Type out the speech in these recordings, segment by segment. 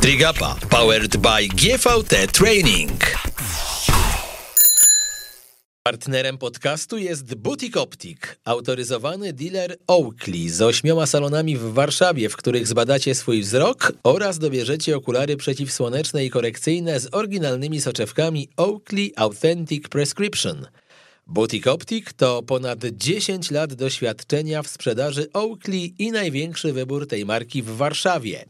Trigapa powered by GVT Training. Partnerem podcastu jest Butik Optik, autoryzowany dealer Oakley z ośmioma salonami w Warszawie, w których zbadacie swój wzrok oraz dobierzecie okulary przeciwsłoneczne i korekcyjne z oryginalnymi soczewkami Oakley Authentic Prescription. Butik Optik to ponad 10 lat doświadczenia w sprzedaży Oakley i największy wybór tej marki w Warszawie.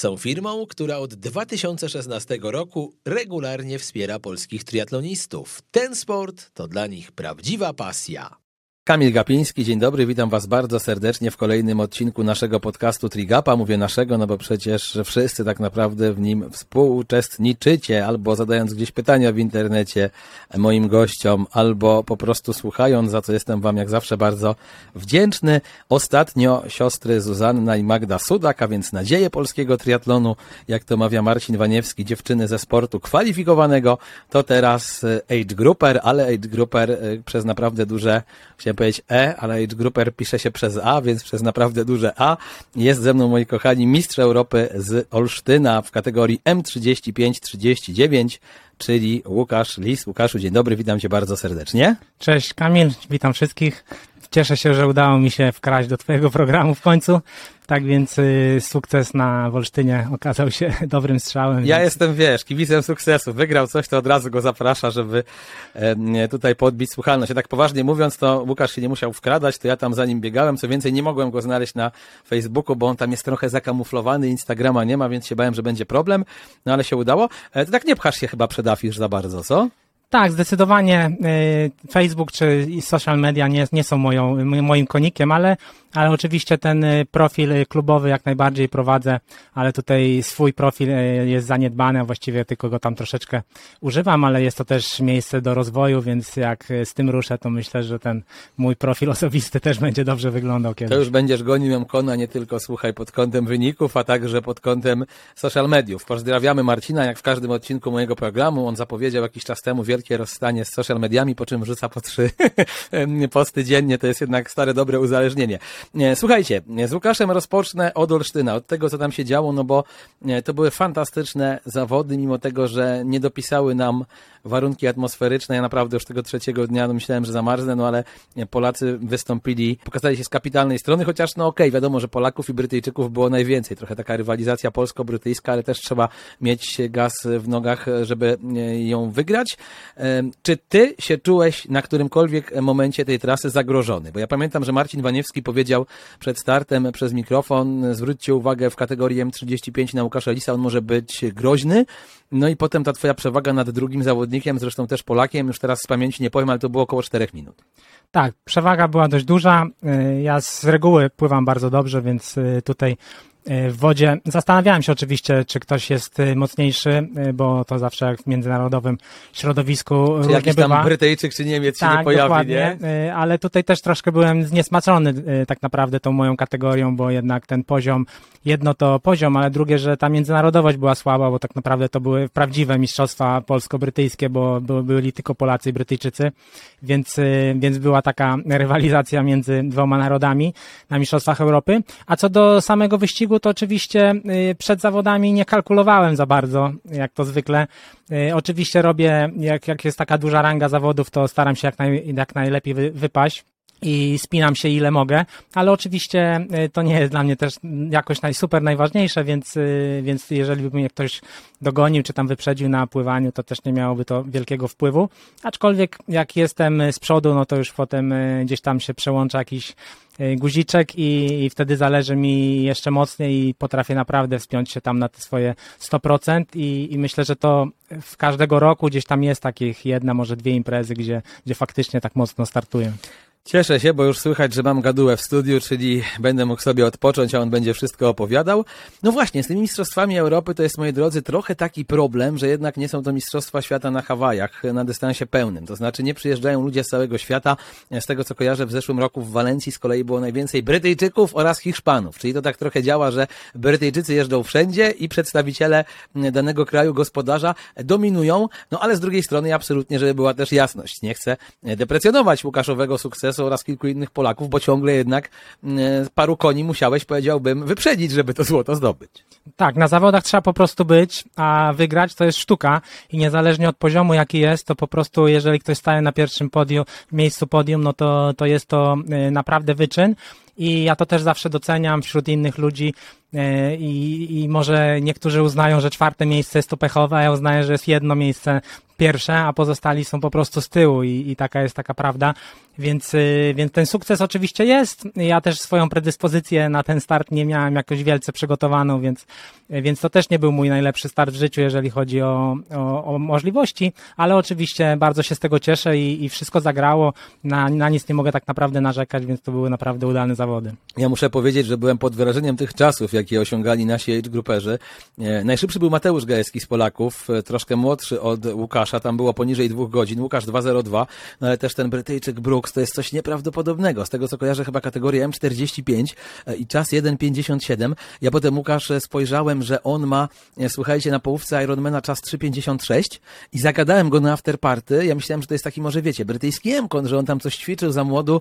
Są firmą, która od 2016 roku regularnie wspiera polskich triatlonistów. Ten sport to dla nich prawdziwa pasja. Kamil Gapiński, dzień dobry, witam Was bardzo serdecznie w kolejnym odcinku naszego podcastu Trigapa. Mówię naszego, no bo przecież wszyscy tak naprawdę w nim współuczestniczycie, albo zadając gdzieś pytania w internecie moim gościom, albo po prostu słuchając, za co jestem Wam jak zawsze bardzo wdzięczny. Ostatnio siostry Zuzanna i Magda Sudak, a więc nadzieje polskiego triatlonu, jak to mawia Marcin Waniewski, dziewczyny ze sportu kwalifikowanego, to teraz age grouper, ale age grouper y, przez naprawdę duże, chciałem powiedzieć E, ale age grouper pisze się przez A, więc przez naprawdę duże A. Jest ze mną, moi kochani, mistrz Europy z Olsztyna w kategorii M35-39, czyli Łukasz Lis. Łukaszu, dzień dobry, witam cię bardzo serdecznie. Cześć Kamil, witam wszystkich. Cieszę się, że udało mi się wkraść do Twojego programu w końcu. Tak więc y, sukces na Wolsztynie okazał się dobrym strzałem. Ja więc... jestem, wiesz, kibicem sukcesu. Wygrał coś, to od razu go zaprasza, żeby e, tutaj podbić słuchalność. Ja tak poważnie mówiąc, to Łukasz się nie musiał wkradać, to ja tam za nim biegałem. Co więcej, nie mogłem go znaleźć na Facebooku, bo on tam jest trochę zakamuflowany, Instagrama nie ma, więc się bałem, że będzie problem. No ale się udało. E, ty tak nie pchasz się chyba przed afisz za bardzo, co? Tak, zdecydowanie y, Facebook czy social media nie, nie są moją, moim konikiem, ale ale oczywiście ten y, profil y, klubowy jak najbardziej prowadzę, ale tutaj swój profil jest zaniedbany, a właściwie tylko go tam troszeczkę używam, ale jest to też miejsce do rozwoju, więc jak z tym ruszę, to myślę, że ten mój profil osobisty też będzie dobrze wyglądał kiedyś. To już będziesz gonił ją kona nie tylko, słuchaj, pod kątem wyników, a także pod kątem social mediów. Pozdrawiamy Marcina, jak w każdym odcinku mojego programu. On zapowiedział jakiś czas temu wielkie rozstanie z social mediami, po czym rzuca po trzy posty dziennie. To jest jednak stare, dobre uzależnienie. Słuchajcie, z Łukaszem rozpocznę od Olsztyna, od tego, co tam się działo, no bo to były fantastyczne zawody, mimo tego, że nie dopisały nam warunki atmosferyczne. Ja naprawdę już tego trzeciego dnia no myślałem, że zamarznę, no ale Polacy wystąpili, pokazali się z kapitalnej strony, chociaż no okej, okay, wiadomo, że Polaków i Brytyjczyków było najwięcej. Trochę taka rywalizacja polsko-brytyjska, ale też trzeba mieć gaz w nogach, żeby ją wygrać. Czy ty się czułeś na którymkolwiek momencie tej trasy zagrożony? Bo ja pamiętam, że Marcin Waniewski powiedział przed startem przez mikrofon, zwróćcie uwagę w kategorii M35 na Łukasza Lisa, on może być groźny. No i potem ta twoja przewaga nad drugim zawodnikiem, zresztą też Polakiem, już teraz z pamięci nie powiem, ale to było około 4 minut. Tak, przewaga była dość duża. Y, ja z reguły pływam bardzo dobrze, więc y, tutaj w wodzie. Zastanawiałem się oczywiście, czy ktoś jest y, mocniejszy, y, bo to zawsze jak w międzynarodowym środowisku czy jakiś bywa. tam Brytyjczyk czy Niemiec tak, się nie pojawi, dokładnie. nie? Ale tutaj też troszkę byłem zniesmaczony tak naprawdę tą moją kategorią, bo jednak ten poziom, jedno to poziom, ale drugie, że ta międzynarodowość była słaba, bo tak naprawdę to były prawdziwe mistrzostwa polsko-brytyjskie, bo byli tylko Polacy i Brytyjczycy, więc, więc była taka rywalizacja między dwoma narodami na Mistrzostwach Europy. A co do samego wyścigu, to oczywiście y, przed zawodami nie kalkulowałem za bardzo, jak to zwykle. Y, oczywiście robię, jak, jak jest taka duża ranga zawodów, to staram się jak, naj, jak najlepiej wy, wypaść i spinam się ile mogę, ale oczywiście to nie jest dla mnie też jakoś naj, super najważniejsze, więc, więc jeżeli by mnie ktoś dogonił czy tam wyprzedził na pływaniu, to też nie miałoby to wielkiego wpływu. Aczkolwiek jak jestem z przodu, no to już potem gdzieś tam się przełącza jakiś guziczek i, i wtedy zależy mi jeszcze mocniej i potrafię naprawdę wspiąć się tam na te swoje 100% i, i myślę, że to w każdego roku gdzieś tam jest takich jedna, może dwie imprezy, gdzie, gdzie faktycznie tak mocno startuję. Cieszę się, bo już słychać, że mam gadułę w studiu, czyli będę mógł sobie odpocząć, a on będzie wszystko opowiadał. No właśnie, z tymi Mistrzostwami Europy to jest, moi drodzy, trochę taki problem, że jednak nie są to Mistrzostwa Świata na Hawajach na dystansie pełnym. To znaczy nie przyjeżdżają ludzie z całego świata. Z tego, co kojarzę, w zeszłym roku w Walencji z kolei było najwięcej Brytyjczyków oraz Hiszpanów. Czyli to tak trochę działa, że Brytyjczycy jeżdżą wszędzie i przedstawiciele danego kraju gospodarza dominują. No ale z drugiej strony absolutnie, żeby była też jasność. Nie chcę deprecjonować Łukaszowego sukcesu sukcesu oraz kilku innych Polaków, bo ciągle jednak e, paru koni musiałeś, powiedziałbym, wyprzedzić, żeby to złoto zdobyć. Tak, na zawodach trzeba po prostu być, a wygrać to jest sztuka i niezależnie od poziomu, jaki jest, to po prostu jeżeli ktoś staje na pierwszym podium, miejscu podium, no to, to jest to e, naprawdę wyczyn i ja to też zawsze doceniam wśród innych ludzi i, i może niektórzy uznają, że czwarte miejsce jest to pechowe, a ja uznaję, że jest jedno miejsce pierwsze, a pozostali są po prostu z tyłu i, i taka jest taka prawda. Więc, y, więc ten sukces oczywiście jest. Ja też swoją predyspozycję na ten start nie miałem jakoś wielce przygotowaną, więc, więc to też nie był mój najlepszy start w życiu, jeżeli chodzi o, o, o możliwości, ale oczywiście bardzo się z tego cieszę i, i wszystko zagrało. Na, na nic nie mogę tak naprawdę narzekać, więc to były naprawdę udane zawody. Ja muszę powiedzieć, że byłem pod wrażeniem tych czasów, jakie osiągali nasi age grouperzy. E, najszybszy był Mateusz Gajewski z Polaków, e, troszkę młodszy od Łukasza, tam było poniżej dwóch godzin, Łukasz 2.02, no ale też ten Brytyjczyk Brooks to jest coś nieprawdopodobnego. Z tego co kojarzę chyba kategoria M45 e, i czas 1.57. Ja potem Łukasz spojrzałem, że on ma, słuchajcie, na połówce Ironmana czas 3.56 i zagadałem go na afterparty. Ja myślałem, że to jest taki może wiecie, brytyjski Emkon, że on tam coś ćwiczył za młodu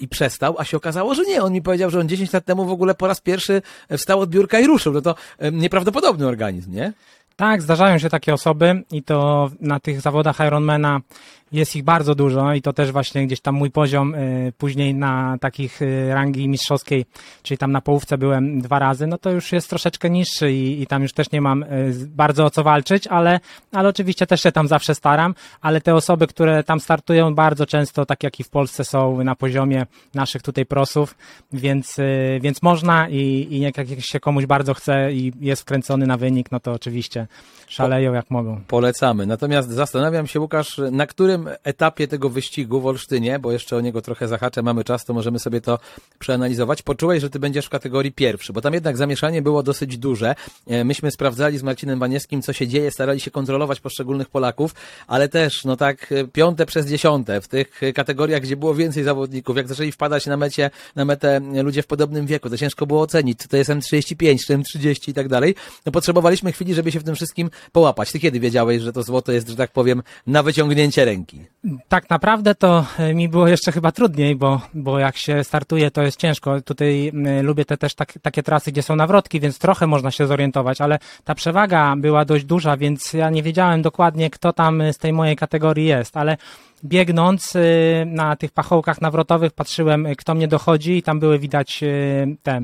i przestał, a się okazało, że nie. On mi powiedział, że on 10 lat temu w ogóle po raz pierwszy wstał od biurka i ruszył. No to nieprawdopodobny organizm, nie? Tak, zdarzają się takie osoby i to na tych zawodach Ironmana jest ich bardzo dużo i to też właśnie gdzieś tam mój poziom y, później na takich y, rangi mistrzowskiej, czyli tam na połówce byłem dwa razy, no to już jest troszeczkę niższy i, i tam już też nie mam y, bardzo o co walczyć, ale, ale oczywiście też się tam zawsze staram, ale te osoby, które tam startują bardzo często, tak jak i w Polsce są na poziomie naszych tutaj prosów, więc, więc można i, i jak, jak się komuś bardzo chce i jest wkręcony na wynik, no to oczywiście szaleją jak mogą. Polecamy. Natomiast zastanawiam się, Łukasz, na którym etapie tego wyścigu w Olsztynie, bo jeszcze o niego trochę zahaczę, mamy czas, to możemy sobie to przeanalizować. Poczułeś, że ty będziesz w kategorii pierwszy, bo tam jednak zamieszanie było dosyć duże. E, myśmy sprawdzali z Marcinem Waniewskim, co się dzieje, starali się kontrolować poszczególnych Polaków, ale też, no tak, e, piąte przez dziesiąte w tych kategoriach, gdzie było więcej zawodników, jak zaczęli wpadać na mecie, na metę ludzie w podobnym wieku, to ciężko było ocenić, czy to jest M35, czy M30 i tak dalej. No potrzebowaliśmy chwili, żeby się w tym wszystkim połapać. Ty kiedy wiedziałeś, że to złoto jest, że tak powiem, na wyciągnięcie ręki? Tak naprawdę to e, mi było jeszcze chyba trudniej, bo, bo jak się startuje, to jest ciężko. Tutaj lubię te też tak, takie trasy, gdzie są nawrotki, więc trochę można się zorientować, ale ta przewaga była dość duża, więc ja nie wiedziałem dokładnie, kto tam z tej mojej kategorii jest, ale biegnąc y, na tych pachołkach nawrotowych patrzyłem, y, kto mnie dochodzi i tam były widać y, te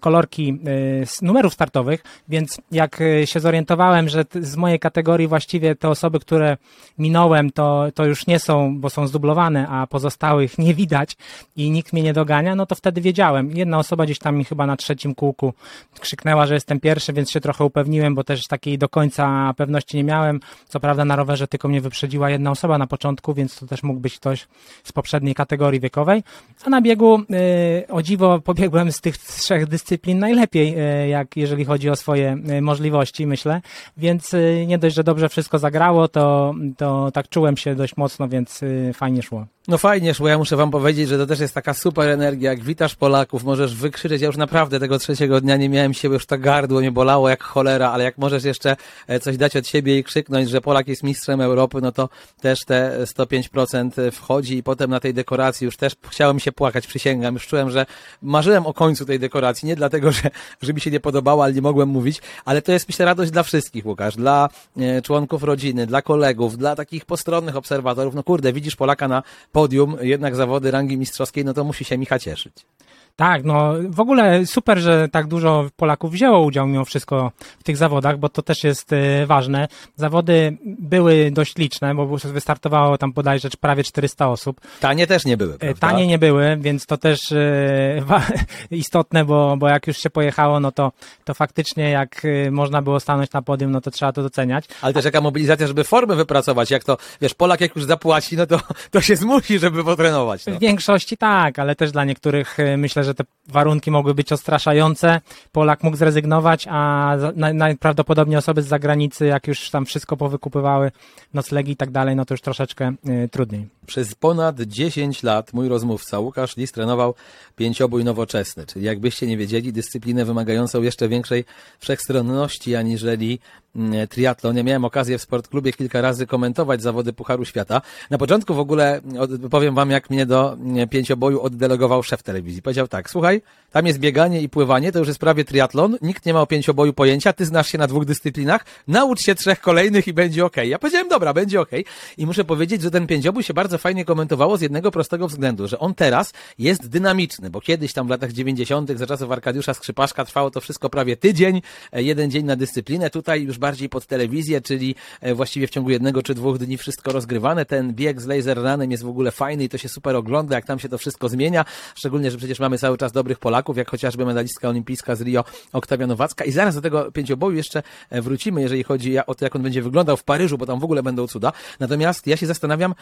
kolorki z numerów startowych, więc jak się zorientowałem, że z mojej kategorii właściwie te osoby, które minąłem, to, to już nie są, bo są zdublowane, a pozostałych nie widać i nikt mnie nie dogania, no to wtedy wiedziałem. Jedna osoba gdzieś tam mi chyba na trzecim kółku krzyknęła, że jestem pierwszy, więc się trochę upewniłem, bo też takiej do końca pewności nie miałem. Co prawda na rowerze tylko mnie wyprzedziła jedna osoba na początku, początku, więc to też mógł być ktoś z poprzedniej kategorii wiekowej. A na biegu, y, o dziwo, pobiegłem z tych trzech dyscyplin najlepiej, y, jak jeżeli chodzi o swoje y, możliwości, myślę. Więc nie dość, że dobrze wszystko zagrało, to, to tak czułem się dość mocno, więc fajnie szło. No fajnie szło, ja muszę wam powiedzieć, że to też jest taka super energia, jak witasz Polaków, możesz wykrzyczeć, ja już naprawdę tego trzeciego dnia nie miałem siły, już to gardło nie bolało jak cholera, ale jak możesz jeszcze e, coś dać od siebie i krzyknąć, że Polak jest mistrzem Europy, no to też te 105% wchodzi i potem na tej dekoracji już też chciałem się płakać, przysięgam, już czułem, że marzyłem o końcu tej dekoracji, nie dlatego, że, że mi się nie podobało, ale nie mogłem mówić, ale to jest myślę radość dla wszystkich, Łukasz, dla e, członków rodziny, dla kolegów, dla takich postronnych obserwatorów, no kurde, widzisz Polaka na podium, jednak zawody rangi mistrzowskiej, no to musi się Micha cieszyć. Tak, no w ogóle super, że tak dużo Polaków wzięło udział mimo wszystko w tych zawodach, bo to też jest y, ważne. Zawody były dość liczne, bo wystartowało tam bodajże prawie 400 osób. Tanie też nie były, prawda? Tanie nie były, więc to też y, istotne, bo, bo jak już się pojechało, no to, to faktycznie jak y, można było stanąć na podium, no to trzeba to doceniać. Ale też jaka mobilizacja, żeby formę wypracować, jak to, wiesz, Polak jak już zapłaci, no to, to się zmusi, żeby potrenować. No. W większości tak, ale też dla niektórych myślę, że te warunki mogły być odstraszające. Polak mógł zrezygnować, a najprawdopodobniej osoby z zagranicy, jak już tam wszystko powykupywały, noclegi i tak dalej, no to już troszeczkę y, trudniej. Przez ponad 10 lat mój rozmówca Łukasz Lis trenował pięciobój nowoczesny, czyli jakbyście nie wiedzieli, dyscyplinę wymagającą jeszcze większej wszechstronności aniżeli mm, triatlon. Ja miałem okazję w sportklubie kilka razy komentować zawody Pucharu Świata. Na początku w ogóle powiem wam, jak mnie do mm, pięcioboju oddelegował szef telewizji. Powiedział tak, słuchaj, tam jest bieganie i pływanie, to już jest prawie triatlon, nikt nie ma o pięcioboju pojęcia, ty znasz się na dwóch dyscyplinach, naucz się trzech kolejnych i będzie ok. Ja powiedziałem, dobra, będzie ok. I muszę powiedzieć, że ten pięciobój się bardzo fajnie komentowało z jednego prostego względu, że on teraz jest dynamiczny, bo kiedyś tam w latach 90. za czasów Arkadiusza Skrzypaszka trwało to wszystko prawie tydzień, e, jeden dzień na dyscyplinę, tutaj już bardziej pod telewizję, czyli e, właściwie w ciągu jednego czy dwóch dni wszystko rozgrywane. Ten bieg z laser runem jest w ogóle fajny i to się super ogląda, jak tam się to wszystko zmienia, szczególnie, że przecież mamy cały czas dobrych Polaków, jak chociażby medalistka olimpijska z Rio, Oktawia Nowacka i zaraz do tego pięcioboju jeszcze e, wrócimy, jeżeli chodzi o to, jak on będzie wyglądał w Paryżu, bo tam w ogóle będą cuda. Natomiast ja się zastanawiam,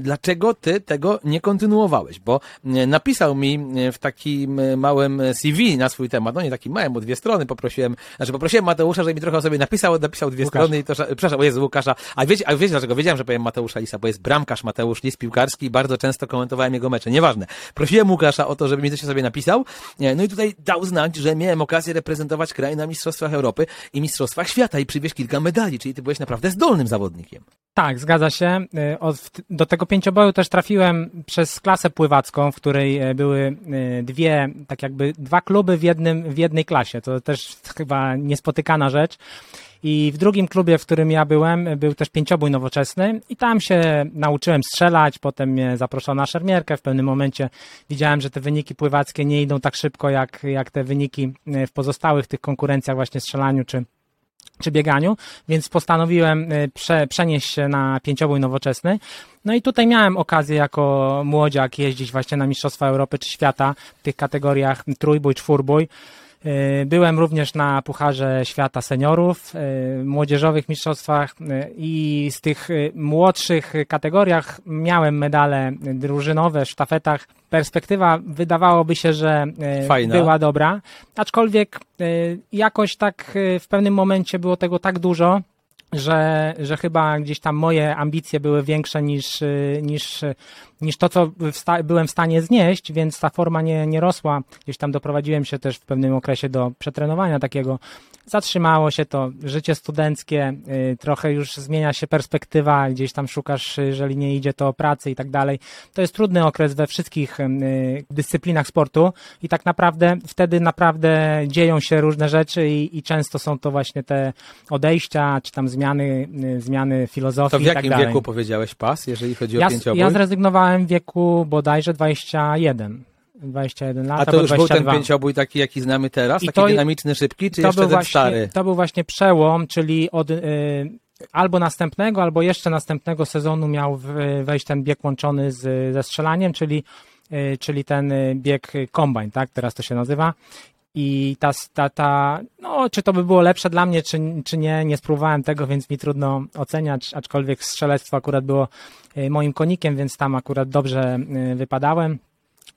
dlaczego ty tego nie kontynuowałeś, bo napisał mi w takim małym CV na swój temat, no nie taki małym, bo dwie strony poprosiłem, znaczy poprosiłem Mateusza, żeby mi trochę o sobie napisał, napisał dwie strony i to, przepraszam, bo jest Łukasza, a wiecie, a wiecie dlaczego? Wiedziałem, że powiem Mateusza Lisa, bo jest bramkarz Mateusz Lis piłkarski i bardzo często komentowałem jego mecze, nieważne. Prosiłem Łukasza o to, żeby mi coś sobie napisał, no i tutaj dał znać, że miałem okazję reprezentować kraj na Mistrzostwach Europy i Mistrzostwach Świata i przywieźć kilka medali, czyli ty byłeś naprawdę zdolnym zawodnikiem. Tak, zgadza się. Do tego pięcioboju też trafiłem przez klasę pływacką, w której y, były y, dwie, tak jakby dwa kluby w, jednym, w jednej klasie. To też chyba niespotykana rzecz. I w drugim klubie, w którym ja byłem, był też pięciobój nowoczesny i tam się nauczyłem strzelać, potem mnie zaproszono na szermierkę. W pewnym momencie widziałem, że te wyniki pływackie nie idą tak szybko, jak, jak te wyniki w pozostałych tych konkurencjach właśnie strzelaniu czy czy bieganiu, więc postanowiłem y, prze, przenieść się na pięciobój nowoczesny. No i tutaj miałem okazję jako młodziak jeździć właśnie na Mistrzostwa Europy czy Świata w tych kategoriach trójbój, czwórbój. Y, byłem również na Pucharze Świata Seniorów, y, młodzieżowych mistrzostwach i z tych młodszych kategoriach miałem medale drużynowe w sztafetach perspektywa wydawałoby się, że e, Fajna. była dobra, aczkolwiek e, jakoś tak e, w pewnym momencie było tego tak dużo, że, że chyba gdzieś tam moje ambicje były większe niż, niż, niż to, co byłem w stanie znieść, więc ta forma nie, nie rosła. Gdzieś tam doprowadziłem się też w pewnym okresie do przetrenowania takiego zatrzymało się to życie studenckie, y, trochę już zmienia się perspektywa, gdzieś tam szukasz, jeżeli nie idzie to pracy i tak dalej. To jest trudny okres we wszystkich y, dyscyplinach sportu i tak naprawdę wtedy naprawdę dzieją się różne rzeczy i, i często są to właśnie te odejścia, czy tam zmiany, y, zmiany filozofii To w jakim tak dalej. wieku powiedziałeś pas, jeżeli chodzi ja, o pięciobój? Ja zrezygnowałem w wieku bodajże 21. 21 lat. A to już 22. był ten pięciobój taki, jaki znamy teraz? I taki to, dynamiczny, szybki, czy jeszcze ten właśnie, stary? To był właśnie przełom, czyli od y, albo następnego, albo jeszcze następnego sezonu miał wejść ten bieg łączony z, ze strzelaniem, czyli, y, czyli ten y, bieg kombine, tak? Teraz to się nazywa. I ta, ta, ta, no, czy to by było lepsze dla mnie, czy, czy nie, nie spróbowałem tego, więc mi trudno oceniać, aczkolwiek strzelectwo akurat było moim konikiem, więc tam akurat dobrze wypadałem.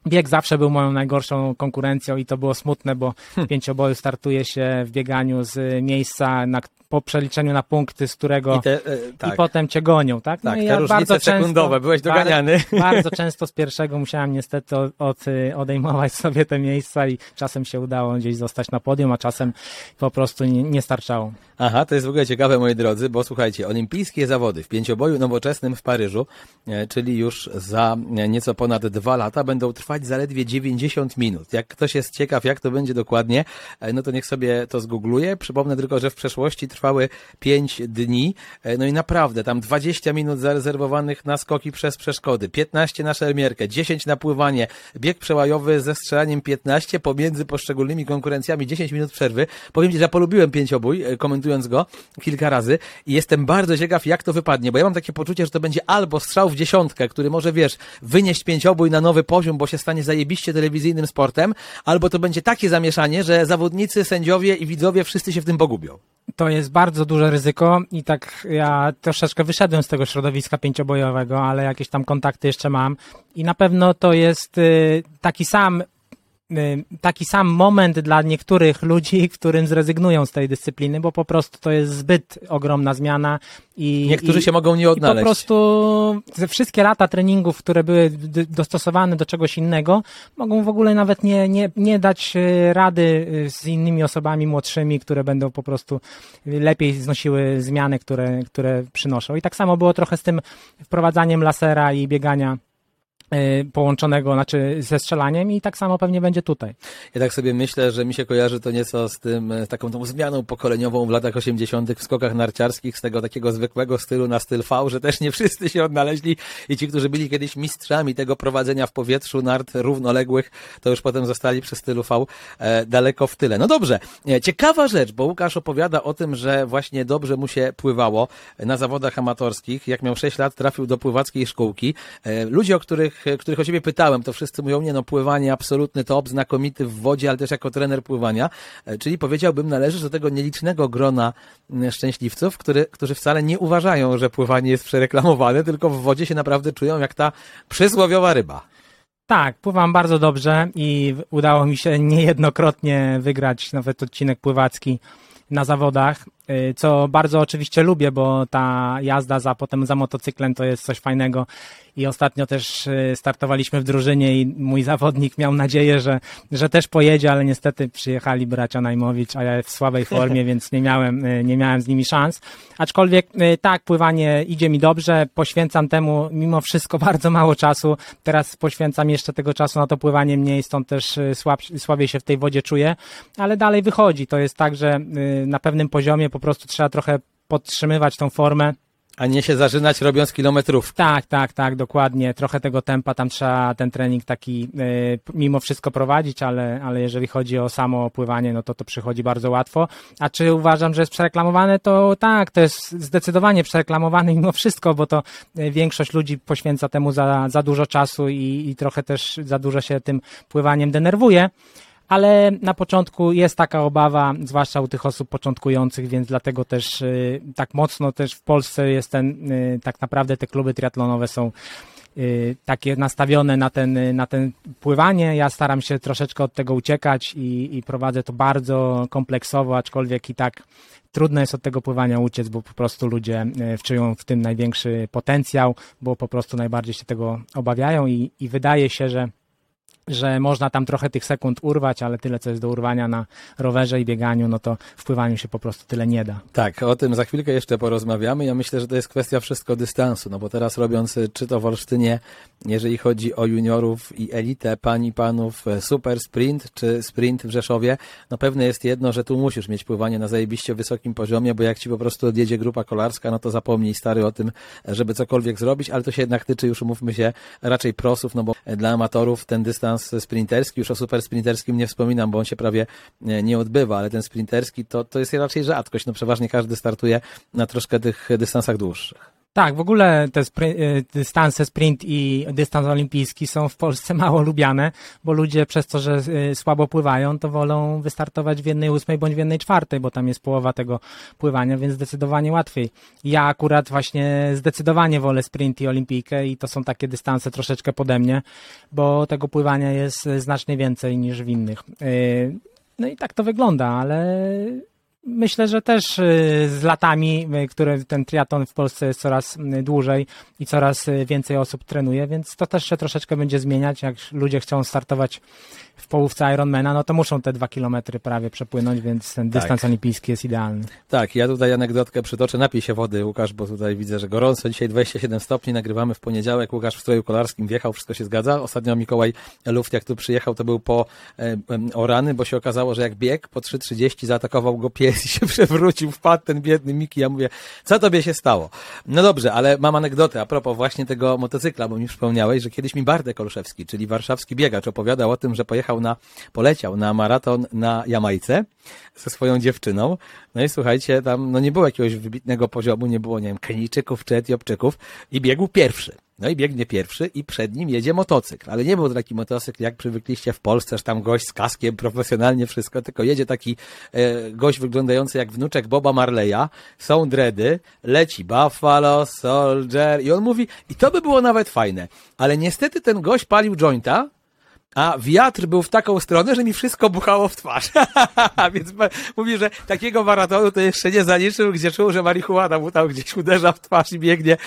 Bieg zawsze był moją najgorszą konkurencją i to było smutne, bo hmm. pięcioboju startuje się w bieganiu z miejsca, na, po przeliczeniu na punkty, z którego i, te, e, tak. i potem cię gonią, tak? No tak, i ja bardzo sekundowe, byłeś doganiany. Bardzo, bardzo często z pierwszego musiałem niestety od, od, odejmować sobie te miejsca i czasem się udało gdzieś zostać na podium, a czasem po prostu nie, nie starczało. Aha, to jest w ogóle ciekawe, moi drodzy, bo słuchajcie, olimpijskie zawody w pięcioboju nowoczesnym w Paryżu, e, czyli już za e, nieco ponad dwa lata, będą trwać zaledwie 90 minut. Jak ktoś jest ciekaw, jak to będzie dokładnie, e, no to niech sobie to zgoogluje. Przypomnę tylko, że w przeszłości trwały 5 dni, no i naprawdę tam 20 minut zarezerwowanych na skoki przez przeszkody, 15 na szermierkę, 10 na pływanie, bieg przełajowy ze strzelaniem 15, pomiędzy poszczególnymi konkurencjami 10 minut przerwy. Powiem Ci, że polubiłem pięciobój, komentując komentując go kilka razy i jestem bardzo ciekaw, jak to wypadnie, bo ja mam takie poczucie, że to będzie albo strzał w dziesiątkę, który może, wiesz, wynieść pięciobój na nowy poziom, bo się stanie zajebiście telewizyjnym sportem, albo to będzie takie zamieszanie, że zawodnicy, sędziowie i widzowie wszyscy się w tym pogubią. To jest bardzo duże ryzyko i tak ja troszeczkę wyszedłem z tego środowiska pięciobojowego, ale jakieś tam kontakty jeszcze mam. I na pewno to jest y, taki sam taki sam moment dla niektórych ludzi, którym zrezygnują z tej dyscypliny, bo po prostu to jest zbyt ogromna zmiana i Niektórzy i, się mogą nie i po odnaleźć. prostu ze wszystkie lata treningów, które były dostosowane do czegoś innego, mogą w ogóle nawet nie, nie, nie dać e, rady e, z innymi osobami młodszymi, które będą po prostu lepiej znosiły zmiany, które, które przynoszą. I tak samo było trochę z tym wprowadzaniem lasera i biegania połączonego, znaczy ze strzelaniem i tak samo pewnie będzie tutaj. Ja tak sobie myślę, że mi się kojarzy to nieco z tym, e, z taką tą zmianą pokoleniową w latach 80. w skokach narciarskich, z tego takiego zwykłego stylu na styl V, że też nie wszyscy się odnaleźli i ci, którzy byli kiedyś mistrzami tego prowadzenia w powietrzu nart równoległych, to już potem zostali przy stylu V e, daleko w tyle. No dobrze, e, ciekawa rzecz, bo Łukasz opowiada o tym, że właśnie dobrze mu się pływało na zawodach amatorskich. Jak miał 6 lat, trafił do pływackiej szkółki. E, Ludzie, o których, e, których o ciebie pytałem, to wszyscy mówią, nie no, pływanie absolutny top, znakomity w wodzie, ale też jako trener pływania. E, Czyli powiedziałbym, należysz do tego nielicznego grona szczęśliwców, który, którzy wcale nie uważają, że pływanie jest przereklamowane, tylko w wodzie się naprawdę czują jak ta przysłowiowa ryba. Tak, pływam bardzo dobrze i udało mi się niejednokrotnie wygrać nawet odcinek pływacki na zawodach, co bardzo oczywiście lubię, bo ta jazda za potem za motocyklem to jest coś fajnego i ostatnio też y, startowaliśmy w drużynie i mój zawodnik miał nadzieję, że, że też pojedzie, ale niestety przyjechali bracia Najmowicz, a ja w słabej formie, więc nie miałem, y, nie miałem z nimi szans. Aczkolwiek y, tak, pływanie idzie mi dobrze, poświęcam temu mimo wszystko bardzo mało czasu. Teraz poświęcam jeszcze tego czasu na to pływanie mniej, stąd też y, słab, słabiej się w tej wodzie czuję, ale dalej wychodzi. To jest tak, że y, na pewnym poziomie po prostu trzeba trochę podtrzymywać tą formę. A nie się zażynać robiąc kilometrów. Tak, tak, tak, dokładnie. Trochę tego tempa tam trzeba ten trening taki y, mimo wszystko prowadzić, ale, ale jeżeli chodzi o samo pływanie, no to to przychodzi bardzo łatwo. A czy uważam, że jest przereklamowane? To tak, to jest zdecydowanie przereklamowane mimo wszystko, bo to y, większość ludzi poświęca temu za, za dużo czasu i, i trochę też za dużo się tym pływaniem denerwuje. Ale na początku jest taka obawa, zwłaszcza u tych osób początkujących, więc dlatego też y, tak mocno też w Polsce jest ten, y, tak naprawdę te kluby triatlonowe są y, takie nastawione na ten, na ten pływanie. Ja staram się troszeczkę od tego uciekać i, i prowadzę to bardzo kompleksowo, aczkolwiek i tak trudno jest od tego pływania uciec, bo po prostu ludzie y, czują w tym największy potencjał, bo po prostu najbardziej się tego obawiają i, i wydaje się, że że można tam trochę tych sekund urwać, ale tyle, co jest do urwania na rowerze i bieganiu, no to w pływaniu się po prostu tyle nie da. Tak, o tym za chwilkę jeszcze porozmawiamy. Ja myślę, że to jest kwestia wszystko dystansu, no bo teraz robiąc y, czy to w Olsztynie, jeżeli chodzi o juniorów i elitę, pani, panów, e, super sprint czy sprint w Rzeszowie, no pewne jest jedno, że tu musisz mieć pływanie na zajebiście wysokim poziomie, bo jak ci po prostu odjedzie grupa kolarska, no to zapomnij stary o tym, żeby cokolwiek zrobić, ale to się jednak tyczy, już umówmy się, raczej prosów, no bo dla amatorów ten dystans sprinterski, już o super sprinterskim nie wspominam, bo on się prawie e, nie odbywa, ale ten sprinterski to, to jest raczej rzadkość, no przeważnie każdy startuje na troszkę tych dystansach dłuższych. Tak, w ogóle te spry- y, dystanse sprint i dystans olimpijski są w Polsce mało lubiane, bo ludzie przez to, że y, słabo pływają, to wolą wystartować w jednej ósmej bądź w jednej czwartej, bo tam jest połowa tego pływania, więc zdecydowanie łatwiej. Ja akurat właśnie zdecydowanie wolę sprint i olimpijkę i to są takie dystanse troszeczkę pode mnie, bo tego pływania jest y, znacznie więcej niż w innych. No i tak to wygląda, ale Myślę, że też y, z latami, y, które ten triatlon w Polsce jest coraz y, dłużej i coraz więcej osób trenuje, więc to też się troszeczkę będzie zmieniać. Jak ludzie chcą startować w połówce Ironmana, no to muszą te dwa kilometry prawie przepłynąć, więc ten Tak. dystans olimpijski jest idealny. Tak, ja tutaj anegdotkę przytoczę. Napij się wody, Łukasz, bo tutaj widzę, że gorąco. Dzisiaj 27 stopni, nagrywamy w poniedziałek. Łukasz w stroju kolarskim wjechał, wszystko się zgadza. Ostatnio Mikołaj Luft, jak tu przyjechał, to był po e, orany, bo się okazało, że jak biegł po 3.30 zaatakował go pies i się przewrócił, wpadł ten biedny Miki. Ja mówię, co tobie się stało? No dobrze, ale mam anegdotę a propos właśnie tego motocykla, bo mi przypomniałeś, że kiedyś mi Bardek Olszewski, czyli warszawski biegacz, opowiadał o tym, że pojechał na, poleciał na maraton na Jamajce ze swoją dziewczyną. No i słuchajcie, tam no nie było jakiegoś wybitnego poziomu, nie było, nie wiem, Kenijczyków czy Etiopczyków i biegł pierwszy. No i biegnie pierwszy i przed nim jedzie motocykl, ale nie był to taki motocykl, jak przywykliście w Polsce, że tam gość z kaskiem, profesjonalnie wszystko, tylko jedzie taki e, gość wyglądający jak wnuczek Boba Marleya, są dredy, leci Buffalo, Soldier i on mówi, i to by było nawet fajne, ale niestety ten gość palił jointa, a wiatr był w taką stronę, że mi wszystko buchało w twarz. Więc mówi, że takiego maratonu to jeszcze nie zaliczył, gdzie czuł, że marihuana mu tam gdzieś uderza w twarz i biegnie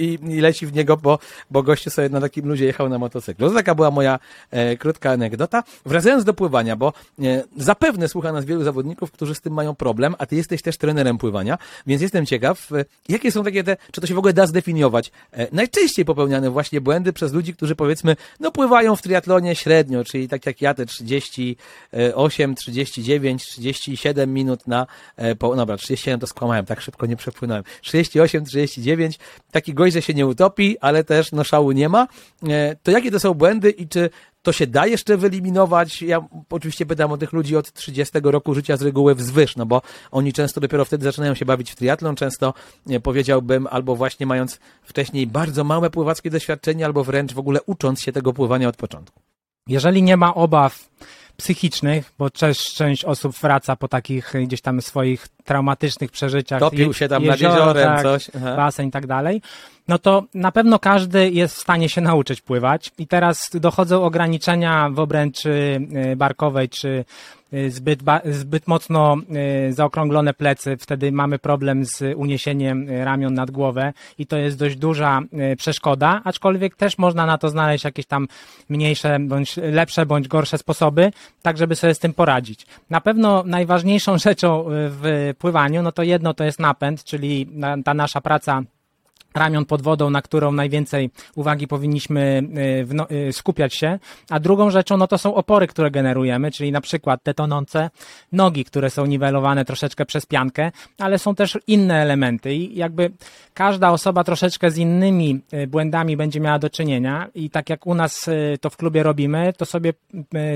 i, i leci w niego, bo, bo gościu sobie na takim luzie jechał na motocyklu. To taka była moja e, krótka anegdota. Wracając do pływania, bo e, zapewne słucha nas wielu zawodników, którzy z tym mają problem, a ty jesteś też trenerem pływania, więc jestem ciekaw, e, jakie są takie te, czy to się w ogóle da zdefiniować, e, najczęściej popełniane właśnie błędy przez ludzi, którzy powiedzmy, no pływają w triatlonie średnio, czyli tak jak ja te 38, 39, 37 minut na, e, po, dobra, 37 to skłamałem, tak szybko nie przepłynąłem, 38, 39, taki gość, że się nie utopi, ale też no szału nie ma, e, to jakie to są błędy i czy to się da jeszcze wyeliminować. Ja oczywiście pytam o tych ludzi od 30 roku życia z reguły wzwyż, no bo oni często dopiero wtedy zaczynają się bawić w triatlon, często powiedziałbym, albo właśnie mając wcześniej bardzo małe pływackie doświadczenie, albo wręcz w ogóle ucząc się tego pływania od początku. Jeżeli nie ma obaw psychicznych, bo też część osób wraca po takich gdzieś tam swoich traumatycznych przeżyciach. Topił się tam jezioro, nad jeziorem, tak, coś. Aha. Basen i tak dalej. No to na pewno każdy jest w stanie się nauczyć pływać i teraz dochodzą ograniczenia w obręczy y, barkowej czy zbyt, zbyt mocno y, zaokrąglone plecy, wtedy mamy problem z uniesieniem ramion nad głowę i to jest dość duża przeszkoda, aczkolwiek też można na to znaleźć jakieś tam mniejsze, bądź lepsze, bądź gorsze sposoby, tak żeby sobie z tym poradzić. Na pewno najważniejszą rzeczą w pływaniu, no to jedno to jest napęd, czyli ta nasza praca ramion pod wodą, na którą najwięcej uwagi powinniśmy y, y, skupiać się, a drugą rzeczą no to są opory, które generujemy, czyli na przykład te tonące nogi, które są niwelowane troszeczkę przez piankę, ale są też inne elementy i jakby każda osoba troszeczkę z innymi y, błędami będzie miała do czynienia i tak jak u nas to w klubie robimy, to sobie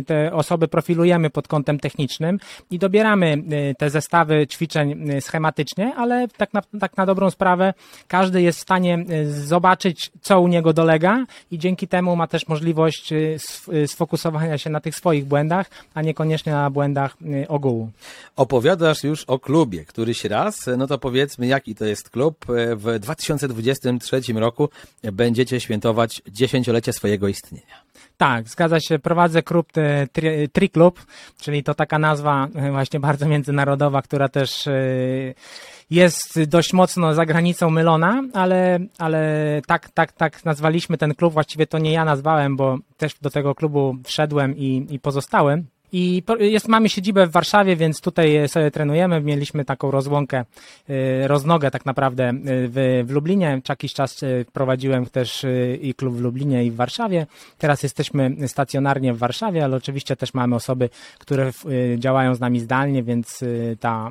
te osoby profilujemy pod kątem technicznym i dobieramy te zestawy ćwiczeń schematycznie, ale tak na, tak na dobrą sprawę każdy jest stanie y, zobaczyć, co u niego dolega i dzięki temu ma też możliwość y, y, sfokusowania się na tych swoich błędach, a niekoniecznie na błędach ogółu. Opowiadasz już o klubie któryś raz, no to powiedzmy, jaki to jest klub. W 2023 roku będziecie świętować dziesięciolecie swojego istnienia. Tak, zgadza się. Prowadzę klub tri, tri Club, czyli to taka nazwa właśnie bardzo międzynarodowa, która też jest dość mocno za granicą mylona, ale, ale tak, tak, tak nazwaliśmy ten klub. Właściwie to nie ja nazwałem, bo też do tego klubu wszedłem i, i pozostałem. I jest, mamy siedzibę w Warszawie, więc tutaj sobie trenujemy. Mieliśmy taką rozłąkę, y, roznogę tak naprawdę y, w, w Lublinie. Jakiś czas prowadziłem też i klub w Lublinie i w Warszawie. Teraz jesteśmy stacjonarnie w Warszawie, ale oczywiście też mamy osoby, które działają z nami zdalnie, więc ta,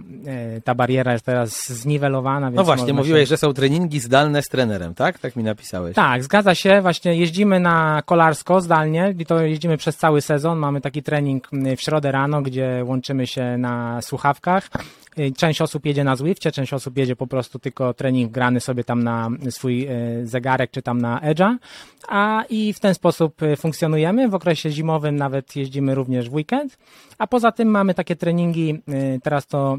ta bariera jest teraz zniwelowana. no właśnie, mówiłeś, się... że są treningi zdalne z trenerem, tak? Tak mi napisałeś. Tak, zgadza się. Właśnie jeździmy na kolarsko zdalnie i to jeździmy przez cały sezon. Mamy taki trening w środę rano, gdzie łączymy się na słuchawkach. Część osób jedzie na Zwiftie, część osób jedzie po prostu tylko trening grany sobie tam na swój e, zegarek czy tam na Edge'a, a i w ten sposób e, funkcjonujemy. W okresie zimowym nawet jeździmy również w weekend, a poza tym mamy takie treningi, teraz to